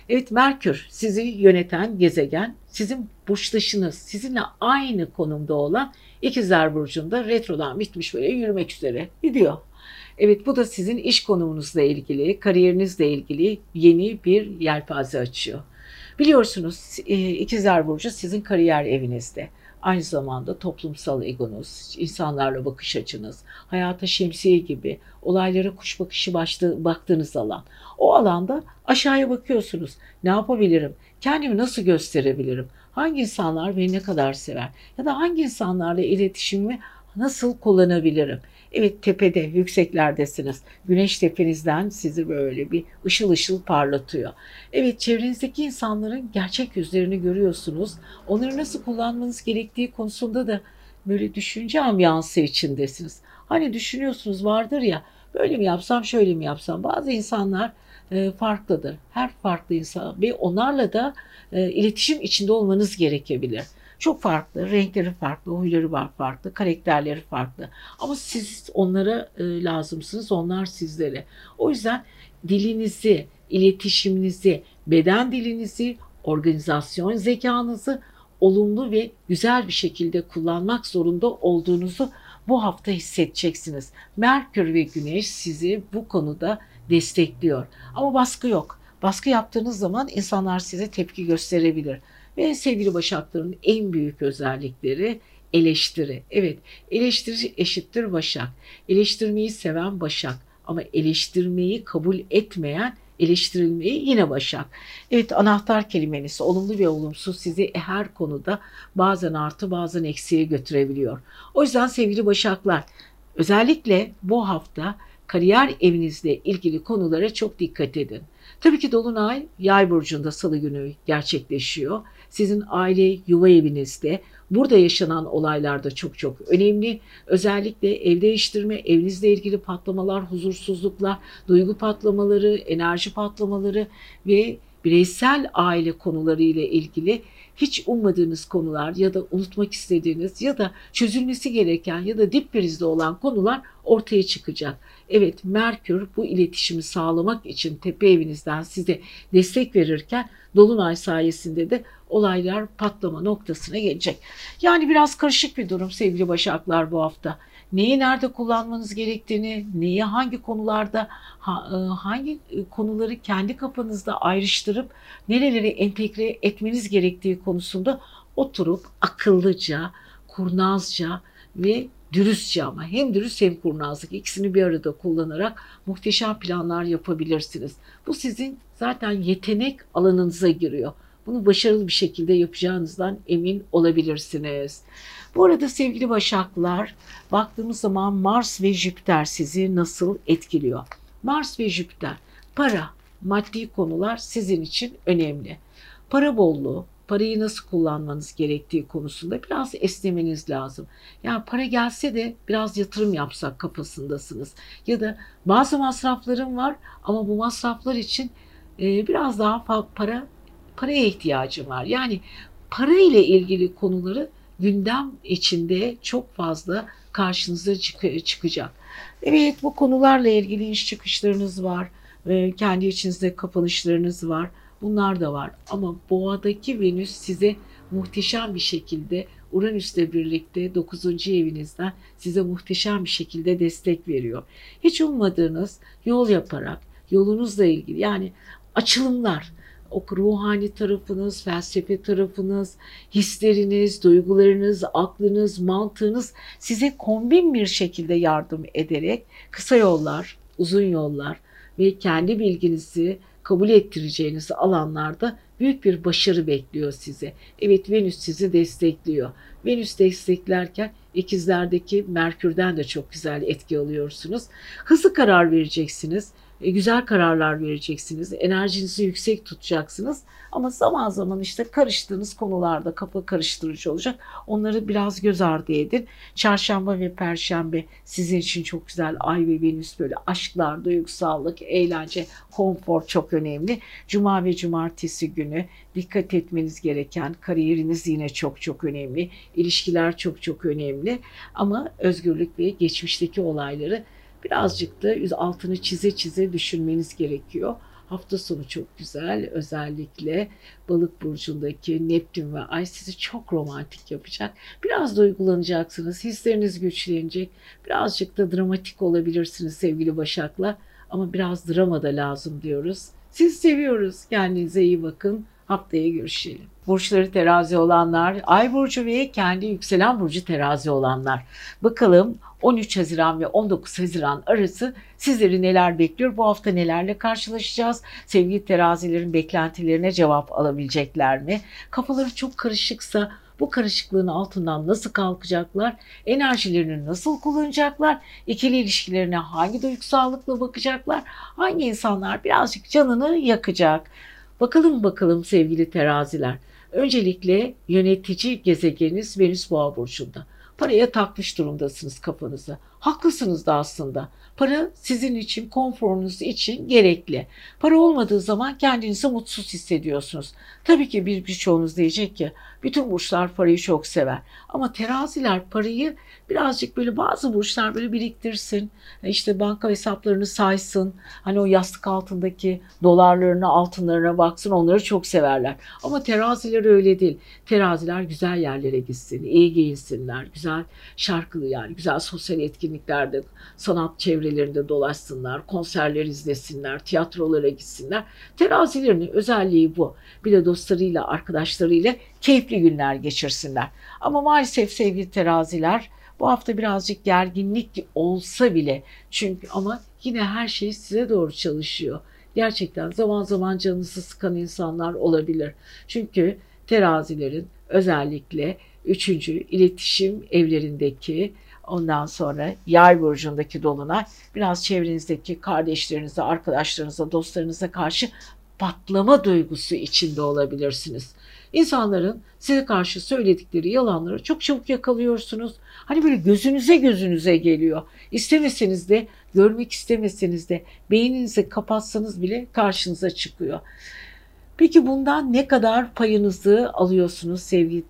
Speaker 1: Evet Merkür sizi yöneten gezegen sizin burçtaşınız sizinle aynı konumda olan İkizler Burcu'nda retrodan bitmiş böyle yürümek üzere gidiyor. Evet bu da sizin iş konumunuzla ilgili, kariyerinizle ilgili yeni bir yelpaze açıyor. Biliyorsunuz e, İkizler Burcu sizin kariyer evinizde. Aynı zamanda toplumsal egonuz, insanlarla bakış açınız, hayata şemsiye gibi olaylara kuş bakışı başlı, baktığınız alan. O alanda aşağıya bakıyorsunuz. Ne yapabilirim? Kendimi nasıl gösterebilirim? Hangi insanlar beni ne kadar sever? Ya da hangi insanlarla iletişimimi nasıl kullanabilirim? Evet tepede, yükseklerdesiniz. Güneş tepenizden sizi böyle bir ışıl ışıl parlatıyor. Evet çevrenizdeki insanların gerçek yüzlerini görüyorsunuz. Onları nasıl kullanmanız gerektiği konusunda da böyle düşünce ambiyansı içindesiniz. Hani düşünüyorsunuz vardır ya böyle mi yapsam şöyle mi yapsam. Bazı insanlar farklıdır. Her farklı insan ve onlarla da e, iletişim içinde olmanız gerekebilir. Çok farklı, renkleri farklı, huyları var farklı, karakterleri farklı. Ama siz onlara e, lazımsınız, onlar sizlere. O yüzden dilinizi, iletişiminizi, beden dilinizi, organizasyon zekanızı olumlu ve güzel bir şekilde kullanmak zorunda olduğunuzu bu hafta hissedeceksiniz. Merkür ve Güneş sizi bu konuda destekliyor. Ama baskı yok. Baskı yaptığınız zaman insanlar size tepki gösterebilir. Ve sevgili Başakların en büyük özellikleri eleştiri. Evet, eleştiri eşittir Başak. Eleştirmeyi seven Başak ama eleştirmeyi kabul etmeyen eleştirilmeyi yine Başak. Evet anahtar kelimeniz olumlu ve olumsuz sizi her konuda bazen artı bazen eksiye götürebiliyor. O yüzden sevgili Başaklar özellikle bu hafta kariyer evinizle ilgili konulara çok dikkat edin. Tabii ki Dolunay Yay burcunda salı günü gerçekleşiyor. Sizin aile yuva evinizde burada yaşanan olaylar da çok çok önemli. Özellikle ev değiştirme, evinizle ilgili patlamalar, huzursuzluklar, duygu patlamaları, enerji patlamaları ve bireysel aile konuları ile ilgili hiç ummadığınız konular ya da unutmak istediğiniz ya da çözülmesi gereken ya da dip prizde olan konular ortaya çıkacak. Evet Merkür bu iletişimi sağlamak için tepe evinizden size destek verirken Dolunay sayesinde de olaylar patlama noktasına gelecek. Yani biraz karışık bir durum sevgili Başaklar bu hafta. Neyi nerede kullanmanız gerektiğini, neyi hangi konularda, e, hangi konuları kendi kafanızda ayrıştırıp nerelere entegre etmeniz gerektiği konusunda oturup akıllıca, kurnazca ve dürüstçe ama hem dürüst hem kurnazlık ikisini bir arada kullanarak muhteşem planlar yapabilirsiniz. Bu sizin zaten yetenek alanınıza giriyor. Bunu başarılı bir şekilde yapacağınızdan emin olabilirsiniz. Bu arada sevgili Başaklar, baktığımız zaman Mars ve Jüpiter sizi nasıl etkiliyor? Mars ve Jüpiter, para, maddi konular sizin için önemli. Para bolluğu, parayı nasıl kullanmanız gerektiği konusunda biraz esnemeniz lazım. Yani para gelse de biraz yatırım yapsak kafasındasınız. Ya da bazı masraflarım var ama bu masraflar için biraz daha para paraya ihtiyacım var. Yani para ile ilgili konuları gündem içinde çok fazla karşınıza çık çıkacak. Evet bu konularla ilgili iş çıkışlarınız var. E, kendi içinizde kapanışlarınız var. Bunlar da var. Ama boğadaki Venüs size muhteşem bir şekilde Uranüs'le birlikte 9. evinizden size muhteşem bir şekilde destek veriyor. Hiç ummadığınız yol yaparak yolunuzla ilgili yani açılımlar, o ruhani tarafınız, felsefe tarafınız, hisleriniz, duygularınız, aklınız, mantığınız size kombin bir şekilde yardım ederek kısa yollar, uzun yollar ve kendi bilginizi kabul ettireceğiniz alanlarda büyük bir başarı bekliyor sizi. Evet Venüs sizi destekliyor. Venüs desteklerken ikizlerdeki Merkür'den de çok güzel etki alıyorsunuz. Hızlı karar vereceksiniz güzel kararlar vereceksiniz. Enerjinizi yüksek tutacaksınız. Ama zaman zaman işte karıştığınız konularda kafa karıştırıcı olacak. Onları biraz göz ardı edin. Çarşamba ve perşembe sizin için çok güzel. Ay ve Venüs böyle aşklar, duygusallık, eğlence, konfor çok önemli. Cuma ve cumartesi günü dikkat etmeniz gereken kariyeriniz yine çok çok önemli. İlişkiler çok çok önemli. Ama özgürlük ve geçmişteki olayları birazcık da altını çize çize düşünmeniz gerekiyor. Hafta sonu çok güzel. Özellikle balık burcundaki Neptün ve Ay sizi çok romantik yapacak. Biraz da uygulanacaksınız. Hisleriniz güçlenecek. Birazcık da dramatik olabilirsiniz sevgili Başak'la. Ama biraz drama da lazım diyoruz. Siz seviyoruz. Kendinize iyi bakın. Haftaya görüşelim. Burçları terazi olanlar, ay burcu ve kendi yükselen burcu terazi olanlar. Bakalım 13 Haziran ve 19 Haziran arası sizleri neler bekliyor? Bu hafta nelerle karşılaşacağız? Sevgili terazilerin beklentilerine cevap alabilecekler mi? Kafaları çok karışıksa bu karışıklığın altından nasıl kalkacaklar? Enerjilerini nasıl kullanacaklar? İkili ilişkilerine hangi duygusallıkla bakacaklar? Hangi insanlar birazcık canını yakacak? Bakalım bakalım sevgili teraziler. Öncelikle yönetici gezegeniniz Venüs Boğa burcunda. Paraya takmış durumdasınız kafanıza. Haklısınız da aslında. Para sizin için, konforunuz için gerekli. Para olmadığı zaman kendinizi mutsuz hissediyorsunuz. Tabii ki bir birçoğunuz diyecek ki bütün burçlar parayı çok sever. Ama teraziler parayı birazcık böyle bazı burçlar böyle biriktirsin. İşte banka hesaplarını saysın. Hani o yastık altındaki dolarlarına, altınlarına baksın. Onları çok severler. Ama teraziler öyle değil. Teraziler güzel yerlere gitsin, iyi giyinsinler, güzel şarkılı yani güzel sosyal etkinliklerde, sanat çevrelerinde dolaşsınlar, konserler izlesinler, tiyatrolara gitsinler. Terazilerin özelliği bu. Bir de dostlarıyla, arkadaşlarıyla keyifli günler geçirsinler. Ama maalesef sevgili teraziler bu hafta birazcık gerginlik olsa bile çünkü ama yine her şey size doğru çalışıyor. Gerçekten zaman zaman canınızı sıkan insanlar olabilir. Çünkü terazilerin özellikle üçüncü iletişim evlerindeki ondan sonra yay burcundaki dolunay biraz çevrenizdeki kardeşlerinize, arkadaşlarınıza, dostlarınıza karşı patlama duygusu içinde olabilirsiniz. İnsanların size karşı söyledikleri yalanları çok çabuk yakalıyorsunuz. Hani böyle gözünüze gözünüze geliyor. İstemeseniz de, görmek istemeseniz de beyninizi kapatsanız bile karşınıza çıkıyor. Peki bundan ne kadar payınızı alıyorsunuz sevgili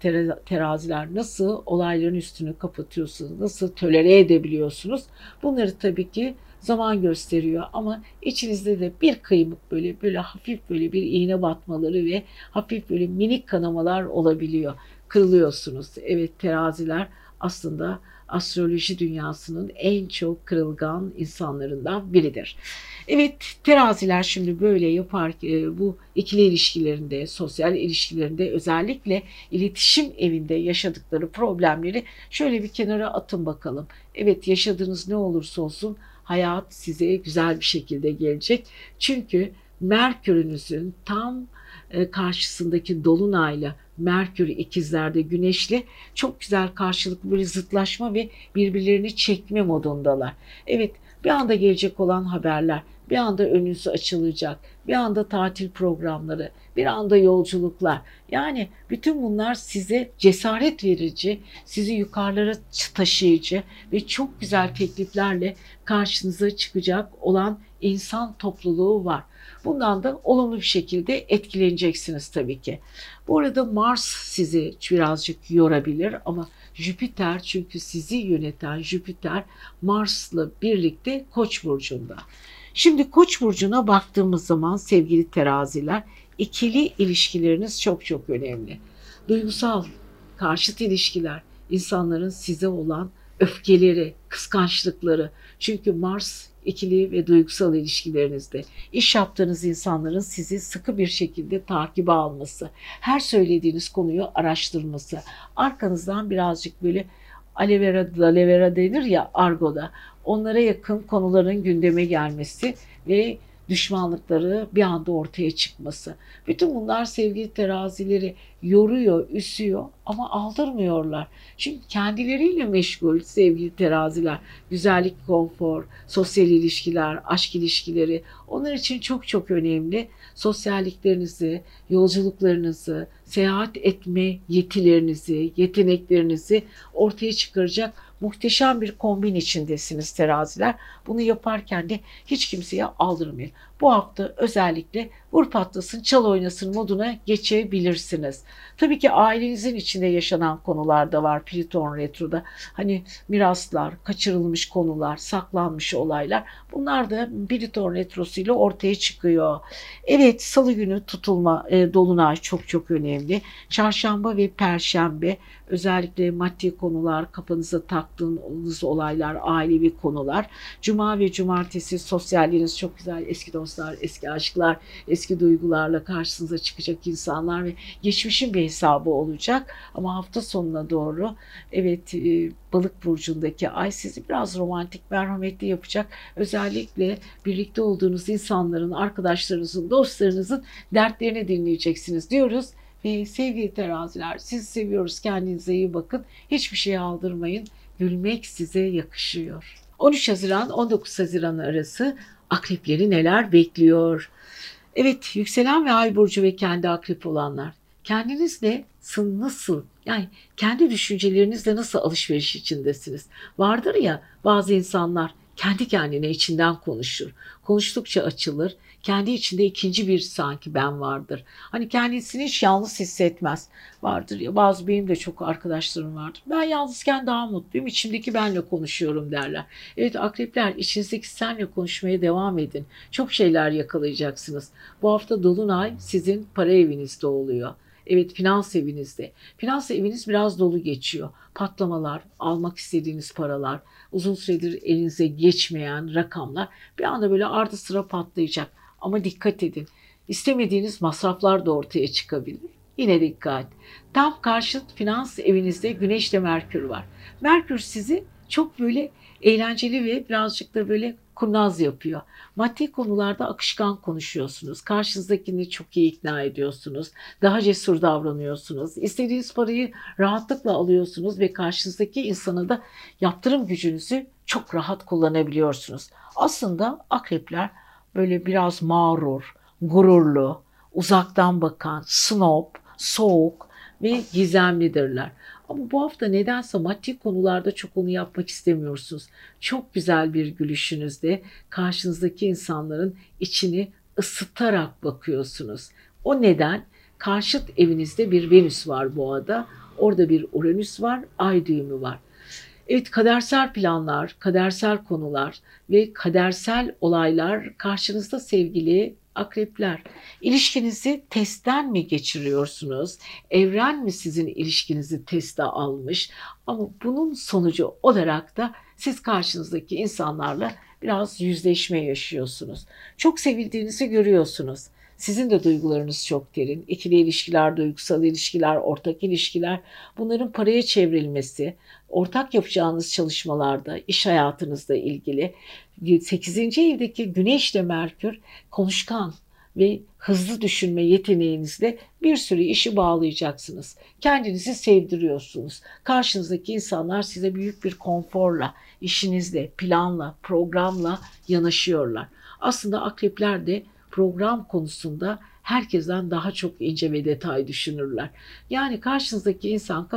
Speaker 1: teraziler? Nasıl olayların üstünü kapatıyorsunuz? Nasıl tölere edebiliyorsunuz? Bunları tabii ki zaman gösteriyor ama içinizde de bir kıymık böyle böyle hafif böyle bir iğne batmaları ve hafif böyle minik kanamalar olabiliyor. Kırılıyorsunuz. Evet teraziler aslında astroloji dünyasının en çok kırılgan insanlarından biridir. Evet teraziler şimdi böyle yapar e, bu ikili ilişkilerinde, sosyal ilişkilerinde özellikle iletişim evinde yaşadıkları problemleri şöyle bir kenara atın bakalım. Evet yaşadığınız ne olursa olsun hayat size güzel bir şekilde gelecek. Çünkü Merkür'ünüzün tam karşısındaki dolunayla Merkür ikizlerde güneşli çok güzel karşılıklı bir zıtlaşma ve birbirlerini çekme modundalar. Evet bir anda gelecek olan haberler, bir anda önünüzü açılacak, bir anda tatil programları, bir anda yolculuklar. Yani bütün bunlar size cesaret verici, sizi yukarılara taşıyıcı ve çok güzel tekliflerle karşınıza çıkacak olan insan topluluğu var. Bundan da olumlu bir şekilde etkileneceksiniz tabii ki. Bu arada Mars sizi birazcık yorabilir ama Jüpiter çünkü sizi yöneten Jüpiter Mars'la birlikte Koç burcunda. Şimdi Koç burcuna baktığımız zaman sevgili teraziler ikili ilişkileriniz çok çok önemli. Duygusal karşıt ilişkiler, insanların size olan öfkeleri, kıskançlıkları. Çünkü Mars ikili ve duygusal ilişkilerinizde iş yaptığınız insanların sizi sıkı bir şekilde takibe alması, her söylediğiniz konuyu araştırması, arkanızdan birazcık böyle alevera dalevera denir ya argoda onlara yakın konuların gündeme gelmesi ve düşmanlıkları bir anda ortaya çıkması. Bütün bunlar sevgili terazileri yoruyor, üsüyor ama aldırmıyorlar. Çünkü kendileriyle meşgul sevgili teraziler. Güzellik, konfor, sosyal ilişkiler, aşk ilişkileri onlar için çok çok önemli. Sosyalliklerinizi, yolculuklarınızı, seyahat etme yetilerinizi, yeteneklerinizi ortaya çıkaracak muhteşem bir kombin içindesiniz teraziler. Bunu yaparken de hiç kimseye aldırmayın. Bu hafta özellikle vur patlasın, çal oynasın moduna geçebilirsiniz. Tabii ki ailenizin içinde yaşanan konular da var Plüton Retro'da. Hani miraslar, kaçırılmış konular, saklanmış olaylar. Bunlar da Plüton Retrosu ile ortaya çıkıyor. Evet salı günü tutulma, e, dolunay çok çok önemli. Çarşamba ve perşembe özellikle maddi konular, kafanıza taktığınız olaylar, ailevi konular. Cuma ve cumartesi sosyalliğiniz çok güzel. Eski dostlar, eski aşklar, eski duygularla karşınıza çıkacak insanlar ve geçmişin bir hesabı olacak. Ama hafta sonuna doğru evet e, balık burcundaki ay sizi biraz romantik, merhametli yapacak. Özellikle birlikte olduğunuz insanların, arkadaşlarınızın, dostlarınızın dertlerini dinleyeceksiniz diyoruz. Ve sevgili teraziler sizi seviyoruz. Kendinize iyi bakın. Hiçbir şey aldırmayın. Gülmek size yakışıyor. 13 Haziran 19 Haziran arası akrepleri neler bekliyor? Evet yükselen ve ay burcu ve kendi akrep olanlar kendinizle nasıl yani kendi düşüncelerinizle nasıl alışveriş içindesiniz? Vardır ya bazı insanlar kendi kendine içinden konuşur. Konuştukça açılır. Kendi içinde ikinci bir sanki ben vardır. Hani kendisini hiç yalnız hissetmez. Vardır ya bazı benim de çok arkadaşlarım vardır. Ben yalnızken daha mutluyum. İçimdeki benle konuşuyorum derler. Evet akrepler içinizdeki senle konuşmaya devam edin. Çok şeyler yakalayacaksınız. Bu hafta Dolunay sizin para evinizde oluyor. Evet finans evinizde. Finans eviniz biraz dolu geçiyor. Patlamalar, almak istediğiniz paralar, uzun süredir elinize geçmeyen rakamlar bir anda böyle ardı sıra patlayacak. Ama dikkat edin. İstemediğiniz masraflar da ortaya çıkabilir. Yine dikkat. Tam karşıt finans evinizde Güneş de Merkür var. Merkür sizi çok böyle eğlenceli ve birazcık da böyle kurnaz yapıyor. Maddi konularda akışkan konuşuyorsunuz. Karşınızdakini çok iyi ikna ediyorsunuz. Daha cesur davranıyorsunuz. İstediğiniz parayı rahatlıkla alıyorsunuz ve karşınızdaki insana da yaptırım gücünüzü çok rahat kullanabiliyorsunuz. Aslında akrepler böyle biraz mağrur, gururlu, uzaktan bakan, snob, soğuk ve gizemlidirler. Ama bu hafta nedense maddi konularda çok onu yapmak istemiyorsunuz. Çok güzel bir gülüşünüzde karşınızdaki insanların içini ısıtarak bakıyorsunuz. O neden karşıt evinizde bir Venüs var boğada. Orada bir Uranüs var, ay düğümü var. Evet kadersel planlar, kadersel konular ve kadersel olaylar karşınızda sevgili Akrepler, ilişkinizi testten mi geçiriyorsunuz? Evren mi sizin ilişkinizi teste almış? Ama bunun sonucu olarak da siz karşınızdaki insanlarla biraz yüzleşme yaşıyorsunuz. Çok sevildiğinizi görüyorsunuz. Sizin de duygularınız çok derin. İkili ilişkiler, duygusal ilişkiler, ortak ilişkiler bunların paraya çevrilmesi, ortak yapacağınız çalışmalarda, iş hayatınızla ilgili 8. evdeki Güneş ile Merkür konuşkan ve hızlı düşünme yeteneğinizle bir sürü işi bağlayacaksınız. Kendinizi sevdiriyorsunuz. Karşınızdaki insanlar size büyük bir konforla, işinizle, planla, programla yanaşıyorlar. Aslında akrepler de program konusunda herkesten daha çok ince ve detay düşünürler. Yani karşınızdaki insan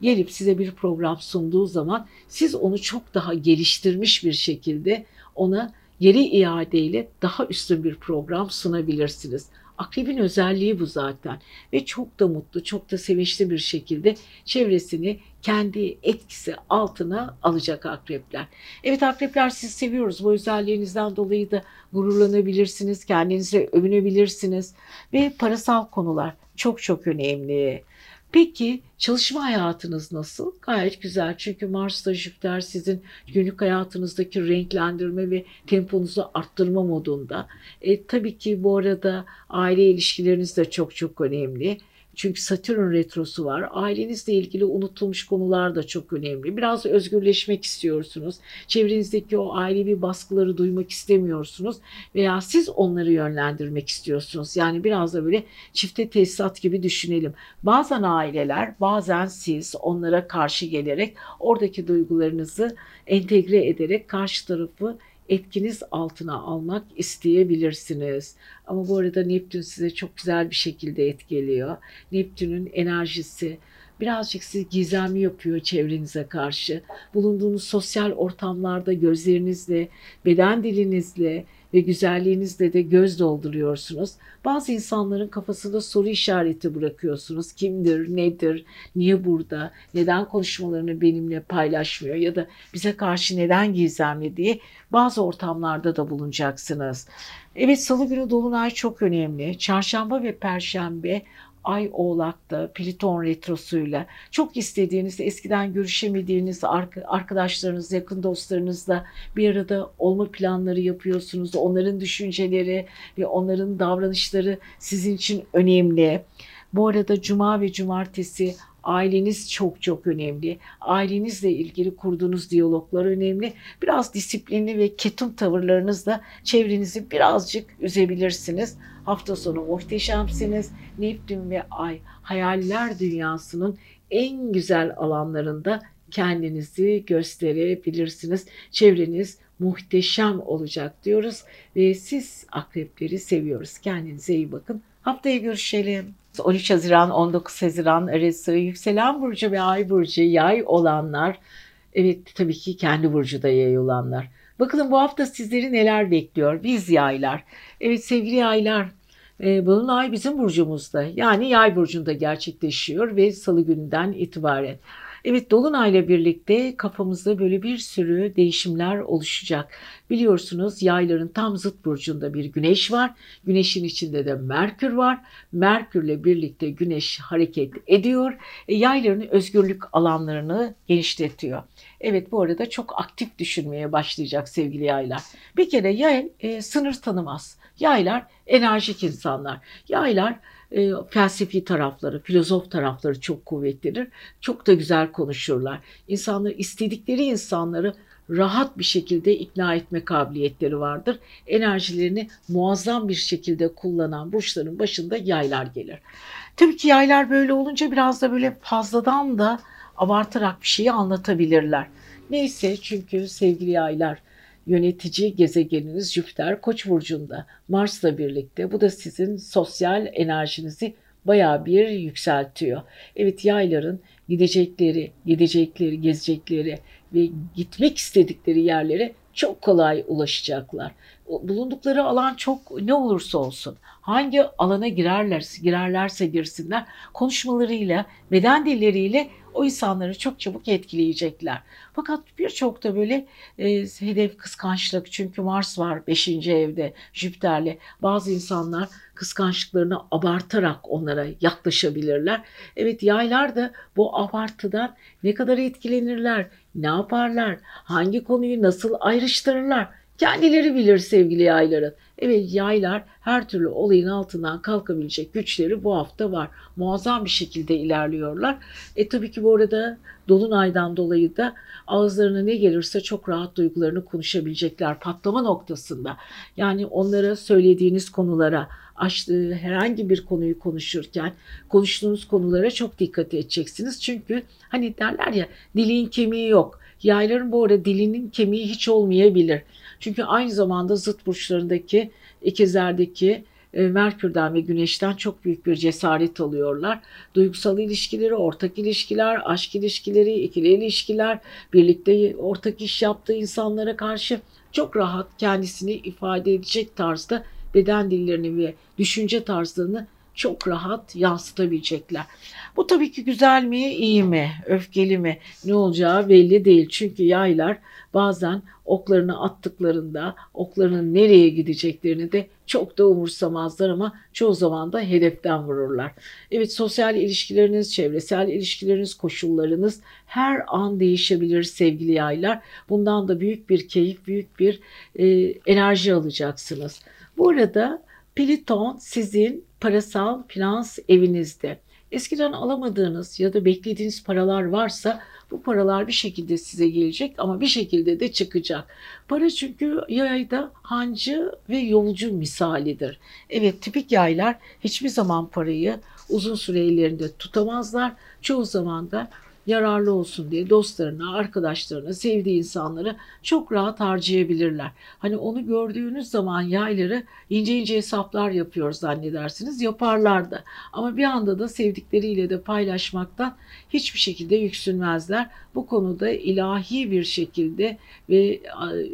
Speaker 1: gelip size bir program sunduğu zaman siz onu çok daha geliştirmiş bir şekilde ona geri iadeyle daha üstün bir program sunabilirsiniz. Akrebin özelliği bu zaten ve çok da mutlu, çok da sevinçli bir şekilde çevresini kendi etkisi altına alacak akrepler. Evet akrepler sizi seviyoruz. Bu özelliğinizden dolayı da gururlanabilirsiniz, kendinize övünebilirsiniz ve parasal konular çok çok önemli. Peki çalışma hayatınız nasıl? Gayet güzel çünkü Mars'ta Jüpiter sizin günlük hayatınızdaki renklendirme ve temponuzu arttırma modunda. E, tabii ki bu arada aile ilişkileriniz de çok çok önemli. Çünkü Satürn retrosu var. Ailenizle ilgili unutulmuş konular da çok önemli. Biraz özgürleşmek istiyorsunuz. Çevrenizdeki o ailevi baskıları duymak istemiyorsunuz. Veya siz onları yönlendirmek istiyorsunuz. Yani biraz da böyle çifte tesisat gibi düşünelim. Bazen aileler, bazen siz onlara karşı gelerek oradaki duygularınızı entegre ederek karşı tarafı etkiniz altına almak isteyebilirsiniz. Ama bu arada Neptün size çok güzel bir şekilde etkiliyor. Neptün'ün enerjisi birazcık sizi gizemli yapıyor çevrenize karşı. Bulunduğunuz sosyal ortamlarda gözlerinizle, beden dilinizle, ve güzelliğinizle de göz dolduruyorsunuz. Bazı insanların kafasında soru işareti bırakıyorsunuz. Kimdir, nedir, niye burada, neden konuşmalarını benimle paylaşmıyor ya da bize karşı neden gizemli diye bazı ortamlarda da bulunacaksınız. Evet salı günü dolunay çok önemli. Çarşamba ve perşembe Ay Oğlak'ta Pliton retrosuyla çok istediğiniz, eskiden görüşemediğiniz arkadaşlarınız, yakın dostlarınızla bir arada olma planları yapıyorsunuz. Onların düşünceleri ve onların davranışları sizin için önemli. Bu arada cuma ve cumartesi aileniz çok çok önemli. Ailenizle ilgili kurduğunuz diyaloglar önemli. Biraz disiplinli ve ketum tavırlarınızla çevrenizi birazcık üzebilirsiniz. Hafta sonu muhteşemsiniz. Neptün ve Ay hayaller dünyasının en güzel alanlarında kendinizi gösterebilirsiniz. Çevreniz muhteşem olacak diyoruz ve siz akrepleri seviyoruz. Kendinize iyi bakın. Haftaya görüşelim. 13 Haziran 19 Haziran arası yükselen burcu ve ay burcu yay olanlar evet tabii ki kendi burcu da yay olanlar. Bakalım bu hafta sizleri neler bekliyor? Biz yaylar. Evet sevgili yaylar e, bizim burcumuzda yani yay burcunda gerçekleşiyor ve salı gününden itibaren. Evet Dolunay'la birlikte kafamızda böyle bir sürü değişimler oluşacak. Biliyorsunuz yayların tam zıt burcunda bir güneş var. Güneşin içinde de Merkür var. Merkürle birlikte güneş hareket ediyor. E, yayların özgürlük alanlarını genişletiyor. Evet bu arada çok aktif düşünmeye başlayacak sevgili yaylar. Bir kere yay e, sınır tanımaz. Yaylar enerjik insanlar. Yaylar e, felsefi tarafları, filozof tarafları çok kuvvetlidir. Çok da güzel konuşurlar. İnsanlar istedikleri insanları rahat bir şekilde ikna etme kabiliyetleri vardır. Enerjilerini muazzam bir şekilde kullanan burçların başında yaylar gelir. Tabii ki yaylar böyle olunca biraz da böyle fazladan da abartarak bir şeyi anlatabilirler. Neyse çünkü sevgili yaylar yönetici gezegeniniz Jüpiter Koç burcunda Mars'la birlikte. Bu da sizin sosyal enerjinizi baya bir yükseltiyor. Evet yayların gidecekleri, gidecekleri, gezecekleri ve gitmek istedikleri yerlere çok kolay ulaşacaklar. Bulundukları alan çok ne olursa olsun hangi alana girerlerse girerlerse girsinler konuşmalarıyla beden dilleriyle o insanları çok çabuk etkileyecekler. Fakat birçok da böyle e, hedef kıskançlık çünkü Mars var 5. evde Jüpiter'le bazı insanlar kıskançlıklarını abartarak onlara yaklaşabilirler. Evet yaylar da bu abartıdan ne kadar etkilenirler, ne yaparlar, hangi konuyu nasıl ayrıştırırlar kendileri bilir sevgili yayların. Evet yaylar her türlü olayın altından kalkabilecek güçleri bu hafta var. Muazzam bir şekilde ilerliyorlar. E tabii ki bu arada Dolunay'dan dolayı da ağızlarına ne gelirse çok rahat duygularını konuşabilecekler patlama noktasında. Yani onlara söylediğiniz konulara, açtığı herhangi bir konuyu konuşurken konuştuğunuz konulara çok dikkat edeceksiniz. Çünkü hani derler ya dilin kemiği yok. Yayların bu arada dilinin kemiği hiç olmayabilir. Çünkü aynı zamanda zıt burçlarındaki ikizlerdeki e, Merkür'den ve Güneş'ten çok büyük bir cesaret alıyorlar. Duygusal ilişkileri, ortak ilişkiler, aşk ilişkileri, ikili ilişkiler, birlikte ortak iş yaptığı insanlara karşı çok rahat kendisini ifade edecek tarzda beden dillerini ve düşünce tarzlarını çok rahat yansıtabilecekler. Bu tabii ki güzel mi, iyi mi, öfkeli mi, ne olacağı belli değil. Çünkü yaylar bazen oklarını attıklarında oklarının nereye gideceklerini de çok da umursamazlar ama çoğu zaman da hedeften vururlar. Evet sosyal ilişkileriniz, çevresel ilişkileriniz, koşullarınız her an değişebilir sevgili yaylar. Bundan da büyük bir keyif, büyük bir e, enerji alacaksınız. Bu arada Pliton sizin parasal finans evinizde. Eskiden alamadığınız ya da beklediğiniz paralar varsa bu paralar bir şekilde size gelecek ama bir şekilde de çıkacak. Para çünkü yayda hancı ve yolcu misalidir. Evet tipik yaylar hiçbir zaman parayı uzun süre ellerinde tutamazlar. Çoğu zaman da yararlı olsun diye dostlarına, arkadaşlarına, sevdiği insanları çok rahat harcayabilirler. Hani onu gördüğünüz zaman yayları ince ince hesaplar yapıyor zannedersiniz. Yaparlar da. Ama bir anda da sevdikleriyle de paylaşmaktan hiçbir şekilde yüksünmezler. Bu konuda ilahi bir şekilde ve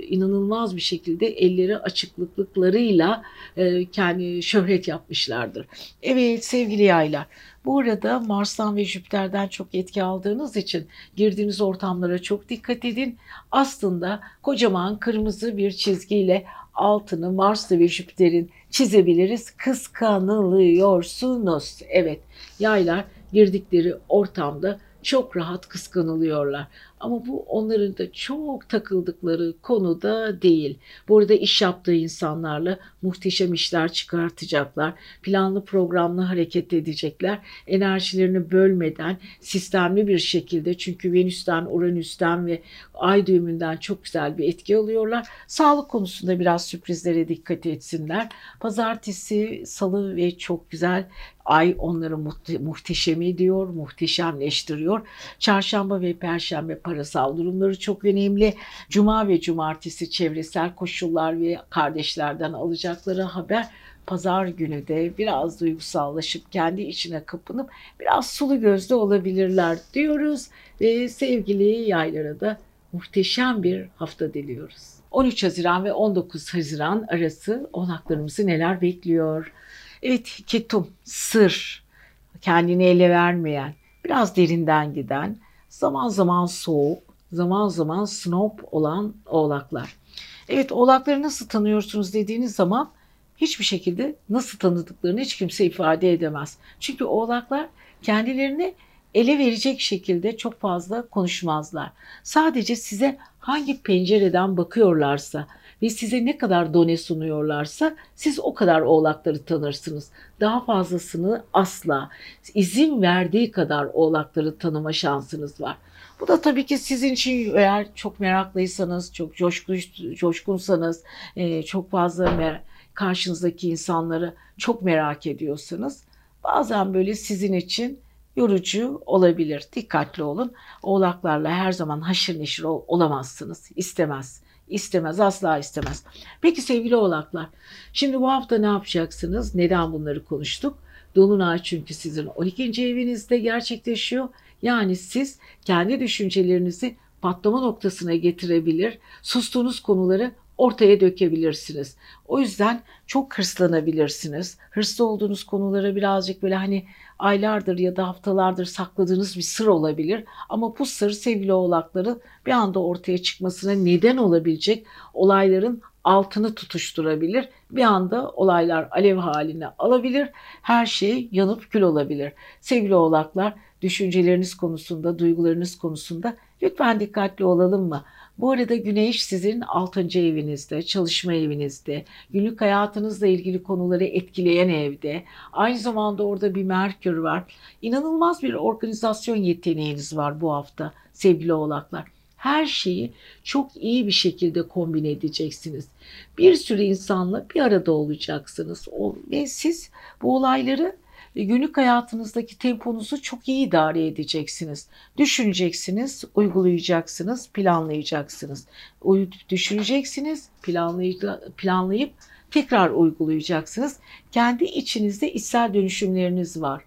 Speaker 1: inanılmaz bir şekilde elleri açıklıklarıyla e, kendi şöhret yapmışlardır. Evet sevgili yaylar bu arada Mars'tan ve Jüpiter'den çok etki aldığınız için girdiğiniz ortamlara çok dikkat edin. Aslında kocaman kırmızı bir çizgiyle altını Mars'ta ve Jüpiter'in çizebiliriz. Kıskanılıyorsunuz. Evet yaylar girdikleri ortamda çok rahat kıskanılıyorlar. Ama bu onların da çok takıldıkları konuda değil. Burada iş yaptığı insanlarla muhteşem işler çıkartacaklar. Planlı programlı hareket edecekler. Enerjilerini bölmeden sistemli bir şekilde çünkü Venüs'ten, Uranüs'ten ve Ay düğümünden çok güzel bir etki alıyorlar. Sağlık konusunda biraz sürprizlere dikkat etsinler. Pazartesi, salı ve çok güzel Ay onları muhte ediyor, muhteşemleştiriyor. Çarşamba ve perşembe parasal durumları çok önemli. Cuma ve cumartesi çevresel koşullar ve kardeşlerden alacakları haber pazar günü de biraz duygusallaşıp kendi içine kapınıp biraz sulu gözlü olabilirler diyoruz ve sevgili yaylara da muhteşem bir hafta diliyoruz. 13 Haziran ve 19 Haziran arası oğlaklarımızı neler bekliyor? Evet ketum, sır, kendini ele vermeyen, biraz derinden giden, zaman zaman soğuk, zaman zaman snob olan oğlaklar. Evet oğlakları nasıl tanıyorsunuz dediğiniz zaman hiçbir şekilde nasıl tanıdıklarını hiç kimse ifade edemez. Çünkü oğlaklar kendilerini ele verecek şekilde çok fazla konuşmazlar. Sadece size hangi pencereden bakıyorlarsa ve size ne kadar done sunuyorlarsa siz o kadar oğlakları tanırsınız. Daha fazlasını asla izin verdiği kadar oğlakları tanıma şansınız var. Bu da tabii ki sizin için eğer çok meraklıysanız, çok coşkun, coşkunsanız, e, çok fazla karşınızdaki insanları çok merak ediyorsanız bazen böyle sizin için yorucu olabilir. Dikkatli olun. Oğlaklarla her zaman haşır neşir olamazsınız. İstemez. İstemez, asla istemez. Peki sevgili oğlaklar, şimdi bu hafta ne yapacaksınız? Neden bunları konuştuk? Dolunay çünkü sizin 12. evinizde gerçekleşiyor. Yani siz kendi düşüncelerinizi patlama noktasına getirebilir, sustuğunuz konuları ortaya dökebilirsiniz. O yüzden çok hırslanabilirsiniz. Hırslı olduğunuz konulara birazcık böyle hani aylardır ya da haftalardır sakladığınız bir sır olabilir. Ama bu sır sevgili oğlakları bir anda ortaya çıkmasına neden olabilecek olayların altını tutuşturabilir. Bir anda olaylar alev haline alabilir. Her şey yanıp kül olabilir. Sevgili oğlaklar düşünceleriniz konusunda, duygularınız konusunda lütfen dikkatli olalım mı? Bu arada güneş sizin 6. evinizde, çalışma evinizde, günlük hayatınızla ilgili konuları etkileyen evde. Aynı zamanda orada bir Merkür var. İnanılmaz bir organizasyon yeteneğiniz var bu hafta sevgili oğlaklar her şeyi çok iyi bir şekilde kombine edeceksiniz. Bir sürü insanla bir arada olacaksınız ve siz bu olayları günlük hayatınızdaki temponuzu çok iyi idare edeceksiniz. Düşüneceksiniz, uygulayacaksınız, planlayacaksınız. Düşüneceksiniz, planlayıp tekrar uygulayacaksınız. Kendi içinizde içsel dönüşümleriniz var.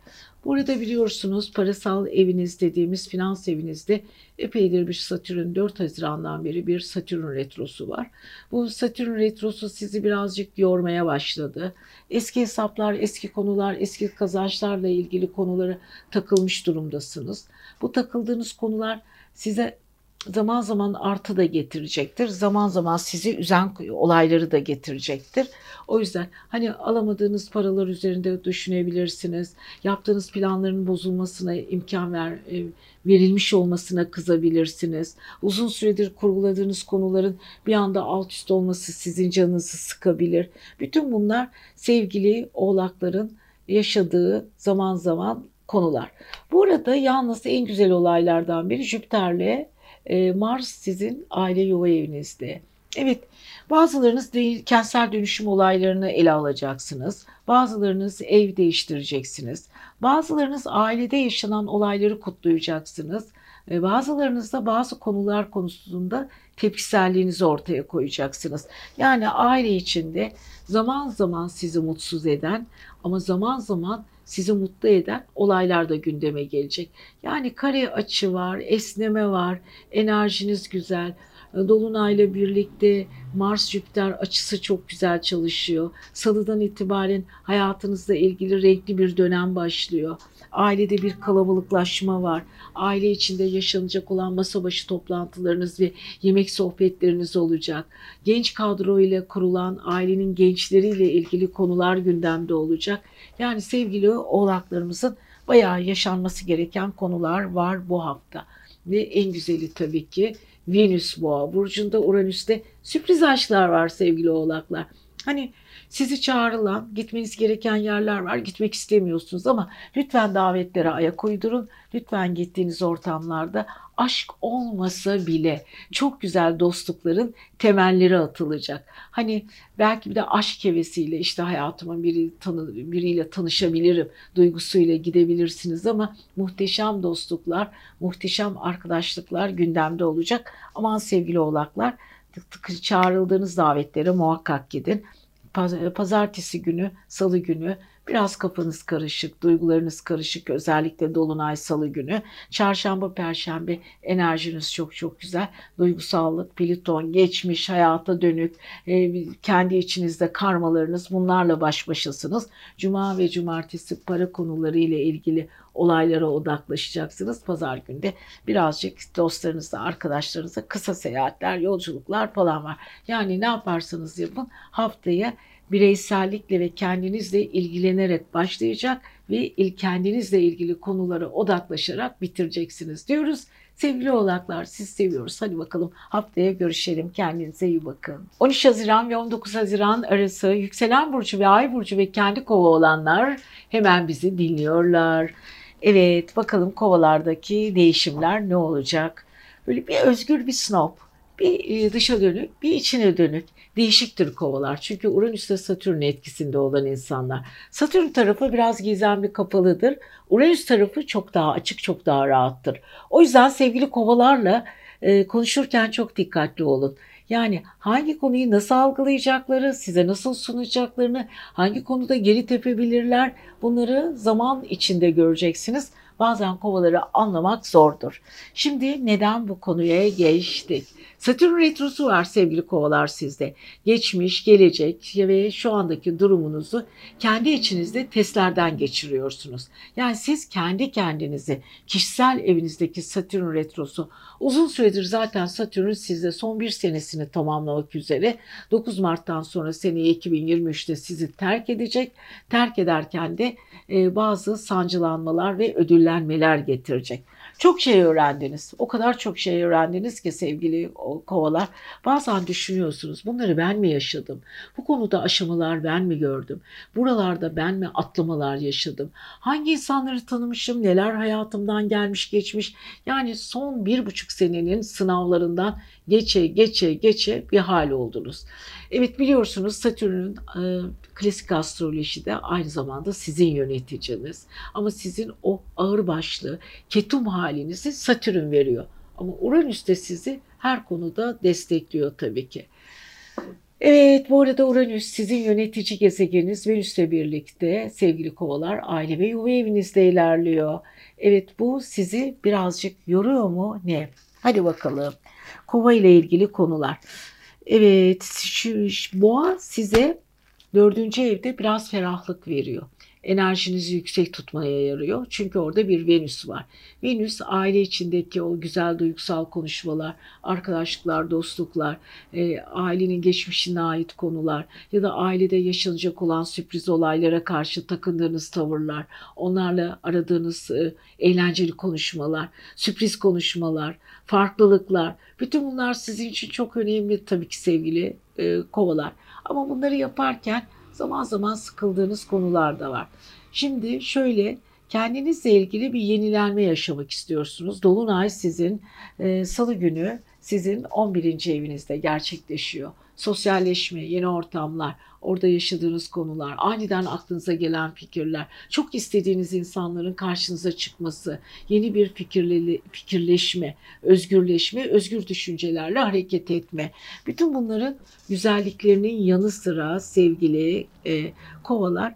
Speaker 1: Burada biliyorsunuz parasal eviniz dediğimiz finans evinizde epeydir bir Satürn 4 Haziran'dan beri bir Satürn retrosu var. Bu Satürn retrosu sizi birazcık yormaya başladı. Eski hesaplar, eski konular, eski kazançlarla ilgili konuları takılmış durumdasınız. Bu takıldığınız konular size zaman zaman artı da getirecektir. Zaman zaman sizi üzen olayları da getirecektir. O yüzden hani alamadığınız paralar üzerinde düşünebilirsiniz. Yaptığınız planların bozulmasına imkan ver, e, verilmiş olmasına kızabilirsiniz. Uzun süredir kurguladığınız konuların bir anda alt üst olması sizin canınızı sıkabilir. Bütün bunlar sevgili oğlakların yaşadığı zaman zaman konular. Bu arada yalnız en güzel olaylardan biri Jüpiter'le e, Mars sizin aile yuva evinizde. Evet bazılarınız de, kentsel dönüşüm olaylarını ele alacaksınız. Bazılarınız ev değiştireceksiniz. Bazılarınız ailede yaşanan olayları kutlayacaksınız. Bazılarınız da bazı konular konusunda tepkiselliğinizi ortaya koyacaksınız. Yani aile içinde zaman zaman sizi mutsuz eden ama zaman zaman sizi mutlu eden olaylar da gündeme gelecek. Yani kare açı var, esneme var, enerjiniz güzel. Dolunayla birlikte Mars Jüpiter açısı çok güzel çalışıyor. Salıdan itibaren hayatınızla ilgili renkli bir dönem başlıyor. Ailede bir kalabalıklaşma var. Aile içinde yaşanacak olan masa başı toplantılarınız ve yemek sohbetleriniz olacak. Genç kadro ile kurulan ailenin gençleriyle ilgili konular gündemde olacak. Yani sevgili oğlaklarımızın bayağı yaşanması gereken konular var bu hafta. Ve en güzeli tabii ki Venüs Boğa burcunda Uranüs'te sürpriz aşklar var sevgili oğlaklar. Hani sizi çağrılan, gitmeniz gereken yerler var. Gitmek istemiyorsunuz ama lütfen davetlere ayak uydurun. Lütfen gittiğiniz ortamlarda aşk olmasa bile çok güzel dostlukların temelleri atılacak. Hani belki bir de aşk hevesiyle işte hayatıma biri tanı, biriyle tanışabilirim duygusuyla gidebilirsiniz ama muhteşem dostluklar, muhteşem arkadaşlıklar gündemde olacak. Aman sevgili oğlaklar çağrıldığınız davetlere muhakkak gidin. Pazartesi günü, salı günü Biraz kafanız karışık, duygularınız karışık özellikle dolunay salı günü. Çarşamba, perşembe enerjiniz çok çok güzel. Duygusallık, Plüton, geçmiş, hayata dönük, e, kendi içinizde karmalarınız bunlarla baş başasınız. Cuma ve cumartesi para konuları ile ilgili olaylara odaklaşacaksınız. Pazar günde birazcık dostlarınızla, arkadaşlarınızla kısa seyahatler, yolculuklar falan var. Yani ne yaparsanız yapın haftaya bireysellikle ve kendinizle ilgilenerek başlayacak ve kendinizle ilgili konulara odaklaşarak bitireceksiniz diyoruz. Sevgili oğlaklar siz seviyoruz. Hadi bakalım haftaya görüşelim. Kendinize iyi bakın. 13 Haziran ve 19 Haziran arası yükselen burcu ve ay burcu ve kendi kova olanlar hemen bizi dinliyorlar. Evet bakalım kovalardaki değişimler ne olacak? Böyle bir özgür bir snob, bir e, dışa dönük, bir içine dönük değişiktir kovalar. Çünkü Uranüs ve Satürn etkisinde olan insanlar. Satürn tarafı biraz gizemli kapalıdır. Uranüs tarafı çok daha açık, çok daha rahattır. O yüzden sevgili kovalarla e, konuşurken çok dikkatli olun. Yani hangi konuyu nasıl algılayacakları, size nasıl sunacaklarını, hangi konuda geri tepebilirler bunları zaman içinde göreceksiniz. Bazen kovaları anlamak zordur. Şimdi neden bu konuya geçtik? Satürn retrosu var sevgili kovalar sizde. Geçmiş, gelecek ve şu andaki durumunuzu kendi içinizde testlerden geçiriyorsunuz. Yani siz kendi kendinizi kişisel evinizdeki Satürn retrosu uzun süredir zaten Satürn sizde son bir senesini tamamlamak üzere 9 Mart'tan sonra seneyi 2023'te sizi terk edecek. Terk ederken de e, bazı sancılanmalar ve ödüllenmeler getirecek. Çok şey öğrendiniz. O kadar çok şey öğrendiniz ki sevgili kovalar. Bazen düşünüyorsunuz bunları ben mi yaşadım? Bu konuda aşamalar ben mi gördüm? Buralarda ben mi atlamalar yaşadım? Hangi insanları tanımışım? Neler hayatımdan gelmiş geçmiş? Yani son bir buçuk senenin sınavlarından geçe geçe geçe bir hal oldunuz. Evet biliyorsunuz Satürn'ün e, klasik astrolojide aynı zamanda sizin yöneticiniz. Ama sizin o ağır başlı ketum halinizi Satürn veriyor. Ama Uranüs de sizi her konuda destekliyor tabii ki. Evet bu arada Uranüs sizin yönetici gezegeniniz Venüs'le birlikte sevgili kovalar aile ve yuva evinizde ilerliyor. Evet bu sizi birazcık yoruyor mu ne? Hadi bakalım. Kova ile ilgili konular. Evet şu, boğa size dördüncü evde biraz ferahlık veriyor enerjinizi yüksek tutmaya yarıyor. Çünkü orada bir Venüs var. Venüs aile içindeki o güzel duygusal konuşmalar, arkadaşlıklar, dostluklar, e, ailenin geçmişine ait konular ya da ailede yaşanacak olan sürpriz olaylara karşı takındığınız tavırlar, onlarla aradığınız e, eğlenceli konuşmalar, sürpriz konuşmalar, farklılıklar. Bütün bunlar sizin için çok önemli tabii ki sevgili e, kovalar. Ama bunları yaparken zaman zaman sıkıldığınız konular da var. Şimdi şöyle kendinizle ilgili bir yenilenme yaşamak istiyorsunuz. Dolunay sizin e, salı günü sizin 11. evinizde gerçekleşiyor. Sosyalleşme, yeni ortamlar, orada yaşadığınız konular, aniden aklınıza gelen fikirler, çok istediğiniz insanların karşınıza çıkması, yeni bir fikirle, fikirleşme, özgürleşme, özgür düşüncelerle hareket etme. Bütün bunların güzelliklerinin yanı sıra sevgili e, kovalar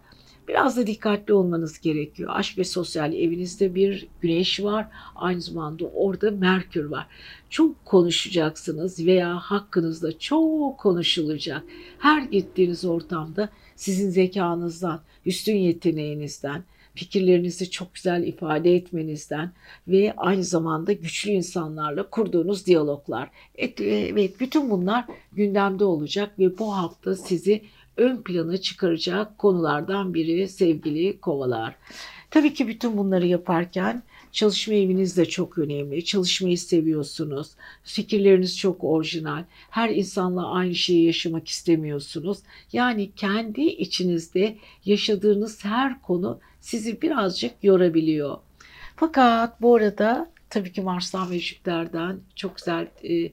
Speaker 1: Biraz da dikkatli olmanız gerekiyor. Aşk ve sosyal evinizde bir güneş var. Aynı zamanda orada Merkür var. Çok konuşacaksınız veya hakkınızda çok konuşulacak. Her gittiğiniz ortamda sizin zekanızdan, üstün yeteneğinizden, fikirlerinizi çok güzel ifade etmenizden ve aynı zamanda güçlü insanlarla kurduğunuz diyaloglar. Evet, bütün bunlar gündemde olacak ve bu hafta sizi ön plana çıkaracak konulardan biri sevgili kovalar. Tabii ki bütün bunları yaparken çalışma eviniz de çok önemli. Çalışmayı seviyorsunuz. Fikirleriniz çok orijinal. Her insanla aynı şeyi yaşamak istemiyorsunuz. Yani kendi içinizde yaşadığınız her konu sizi birazcık yorabiliyor. Fakat bu arada tabii ki Mars'tan ve Jüpiter'den çok güzel e,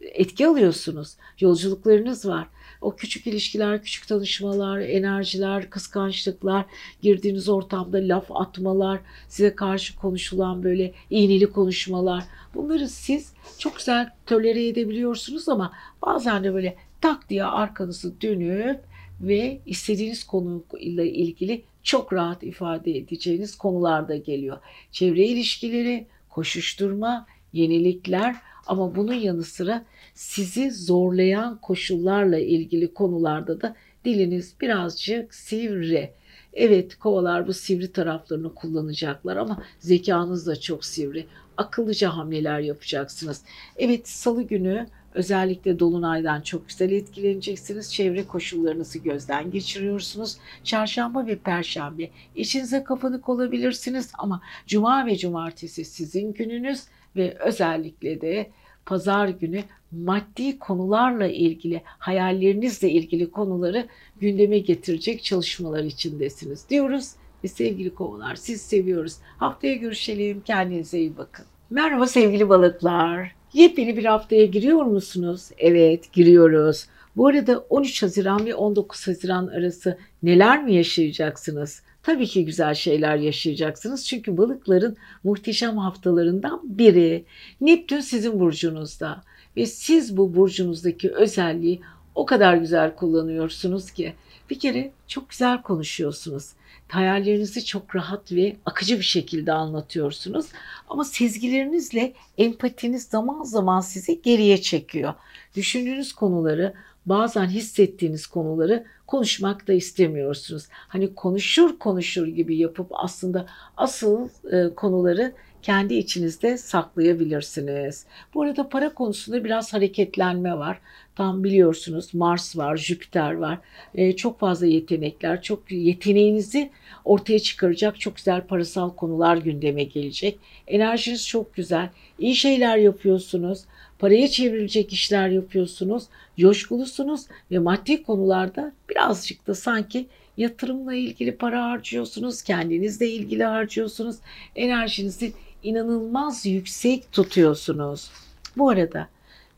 Speaker 1: etki alıyorsunuz. Yolculuklarınız var. O küçük ilişkiler, küçük tanışmalar, enerjiler, kıskançlıklar, girdiğiniz ortamda laf atmalar, size karşı konuşulan böyle iğneli konuşmalar. Bunları siz çok güzel tolere edebiliyorsunuz ama bazen de böyle tak diye arkanızı dönüp ve istediğiniz konuyla ilgili çok rahat ifade edeceğiniz konular da geliyor. Çevre ilişkileri, koşuşturma, yenilikler ama bunun yanı sıra sizi zorlayan koşullarla ilgili konularda da diliniz birazcık sivri. Evet kovalar bu sivri taraflarını kullanacaklar ama zekanız da çok sivri. Akıllıca hamleler yapacaksınız. Evet salı günü özellikle dolunaydan çok güzel etkileneceksiniz. Çevre koşullarınızı gözden geçiriyorsunuz. Çarşamba ve perşembe içinize kapanık olabilirsiniz ama cuma ve cumartesi sizin gününüz ve özellikle de pazar günü maddi konularla ilgili, hayallerinizle ilgili konuları gündeme getirecek çalışmalar içindesiniz diyoruz. Ve sevgili kovalar siz seviyoruz. Haftaya görüşelim. Kendinize iyi bakın. Merhaba sevgili balıklar. Yepyeni bir haftaya giriyor musunuz? Evet giriyoruz. Bu arada 13 Haziran ve 19 Haziran arası neler mi yaşayacaksınız? Tabii ki güzel şeyler yaşayacaksınız. Çünkü balıkların muhteşem haftalarından biri. Neptün sizin burcunuzda ve siz bu burcunuzdaki özelliği o kadar güzel kullanıyorsunuz ki Bir kere çok güzel konuşuyorsunuz. Hayallerinizi çok rahat ve akıcı bir şekilde anlatıyorsunuz. Ama sezgilerinizle empatiniz zaman zaman sizi geriye çekiyor. Düşündüğünüz konuları, bazen hissettiğiniz konuları konuşmak da istemiyorsunuz. Hani konuşur konuşur gibi yapıp aslında asıl e, konuları kendi içinizde saklayabilirsiniz. Bu arada para konusunda biraz hareketlenme var. Tam biliyorsunuz Mars var, Jüpiter var. Ee, çok fazla yetenekler, çok yeteneğinizi ortaya çıkaracak çok güzel parasal konular gündeme gelecek. Enerjiniz çok güzel. İyi şeyler yapıyorsunuz. Paraya çevrilecek işler yapıyorsunuz. Coşkulusunuz ve maddi konularda birazcık da sanki yatırımla ilgili para harcıyorsunuz. Kendinizle ilgili harcıyorsunuz. Enerjinizi inanılmaz yüksek tutuyorsunuz. Bu arada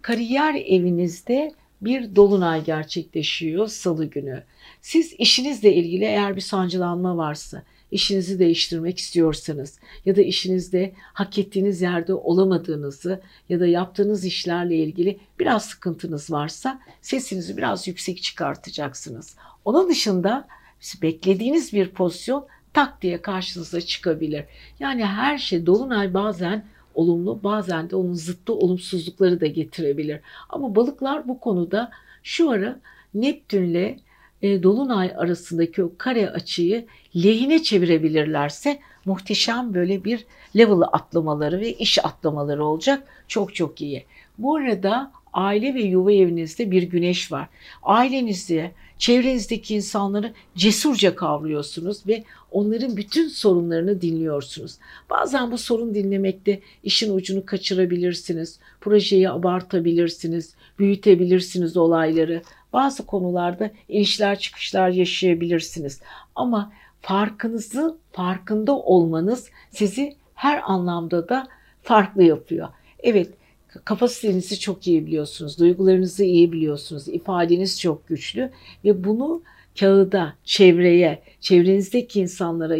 Speaker 1: kariyer evinizde bir dolunay gerçekleşiyor salı günü. Siz işinizle ilgili eğer bir sancılanma varsa, işinizi değiştirmek istiyorsanız ya da işinizde hak ettiğiniz yerde olamadığınızı ya da yaptığınız işlerle ilgili biraz sıkıntınız varsa sesinizi biraz yüksek çıkartacaksınız. Onun dışında beklediğiniz bir pozisyon tak diye karşınıza çıkabilir. Yani her şey dolunay bazen olumlu bazen de onun zıttı olumsuzlukları da getirebilir. Ama balıklar bu konuda şu ara Neptünle e, Dolunay arasındaki o kare açıyı lehine çevirebilirlerse muhteşem böyle bir level atlamaları ve iş atlamaları olacak. Çok çok iyi. Bu arada aile ve yuva evinizde bir güneş var. Ailenizi, çevrenizdeki insanları cesurca kavruyorsunuz ve onların bütün sorunlarını dinliyorsunuz. Bazen bu sorun dinlemekte işin ucunu kaçırabilirsiniz. Projeyi abartabilirsiniz, büyütebilirsiniz olayları. Bazı konularda inişler çıkışlar yaşayabilirsiniz. Ama farkınızı farkında olmanız sizi her anlamda da farklı yapıyor. Evet, kapasitenizi çok iyi biliyorsunuz, duygularınızı iyi biliyorsunuz, ifadeniz çok güçlü ve bunu kağıda, çevreye, çevrenizdeki insanlara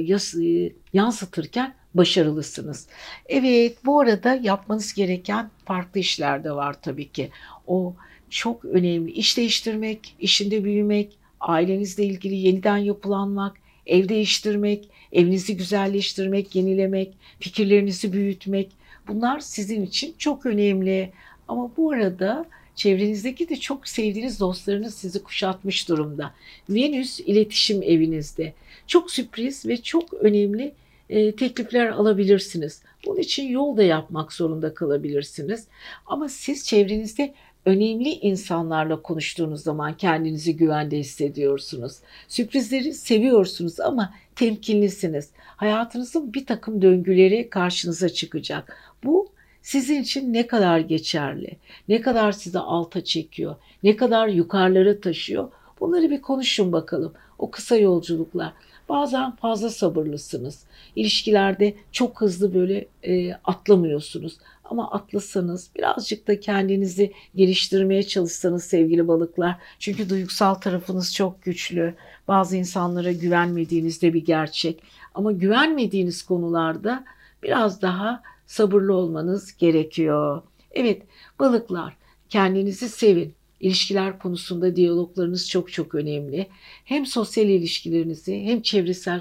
Speaker 1: yansıtırken başarılısınız. Evet, bu arada yapmanız gereken farklı işler de var tabii ki. O çok önemli. İş değiştirmek, işinde büyümek, ailenizle ilgili yeniden yapılanmak, ev değiştirmek, evinizi güzelleştirmek, yenilemek, fikirlerinizi büyütmek. Bunlar sizin için çok önemli. Ama bu arada çevrenizdeki de çok sevdiğiniz dostlarınız sizi kuşatmış durumda. Venüs iletişim evinizde. Çok sürpriz ve çok önemli e, teklifler alabilirsiniz. Bunun için yol da yapmak zorunda kalabilirsiniz. Ama siz çevrenizde önemli insanlarla konuştuğunuz zaman kendinizi güvende hissediyorsunuz. Sürprizleri seviyorsunuz ama temkinlisiniz. Hayatınızın bir takım döngüleri karşınıza çıkacak. Bu sizin için ne kadar geçerli, ne kadar sizi alta çekiyor, ne kadar yukarılara taşıyor bunları bir konuşun bakalım. O kısa yolculuklar. Bazen fazla sabırlısınız. İlişkilerde çok hızlı böyle e, atlamıyorsunuz. Ama atlasanız birazcık da kendinizi geliştirmeye çalışsanız sevgili balıklar. Çünkü duygusal tarafınız çok güçlü. Bazı insanlara güvenmediğiniz de bir gerçek. Ama güvenmediğiniz konularda biraz daha sabırlı olmanız gerekiyor. Evet balıklar kendinizi sevin. İlişkiler konusunda diyaloglarınız çok çok önemli. Hem sosyal ilişkilerinizi hem çevresel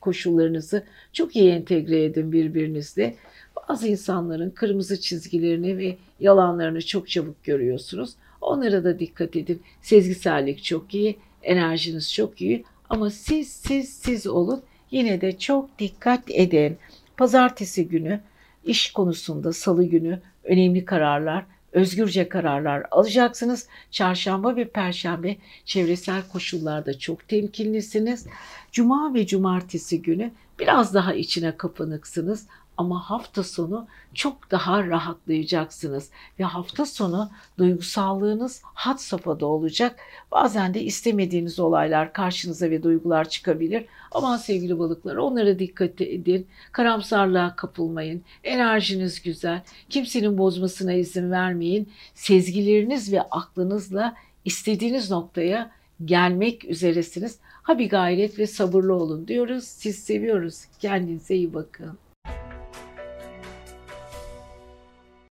Speaker 1: koşullarınızı çok iyi entegre edin birbirinizle. Bazı insanların kırmızı çizgilerini ve yalanlarını çok çabuk görüyorsunuz. Onlara da dikkat edin. Sezgisellik çok iyi, enerjiniz çok iyi ama siz siz siz olun. Yine de çok dikkat edin. Pazartesi günü iş konusunda salı günü önemli kararlar, özgürce kararlar alacaksınız. Çarşamba ve perşembe çevresel koşullarda çok temkinlisiniz. Cuma ve cumartesi günü biraz daha içine kapanıksınız ama hafta sonu çok daha rahatlayacaksınız ve hafta sonu duygusallığınız had safhada olacak. Bazen de istemediğiniz olaylar karşınıza ve duygular çıkabilir. Ama sevgili balıklar onlara dikkat edin. Karamsarlığa kapılmayın. Enerjiniz güzel. Kimsenin bozmasına izin vermeyin. Sezgileriniz ve aklınızla istediğiniz noktaya gelmek üzeresiniz. Ha bir gayret ve sabırlı olun diyoruz. Siz seviyoruz. Kendinize iyi bakın.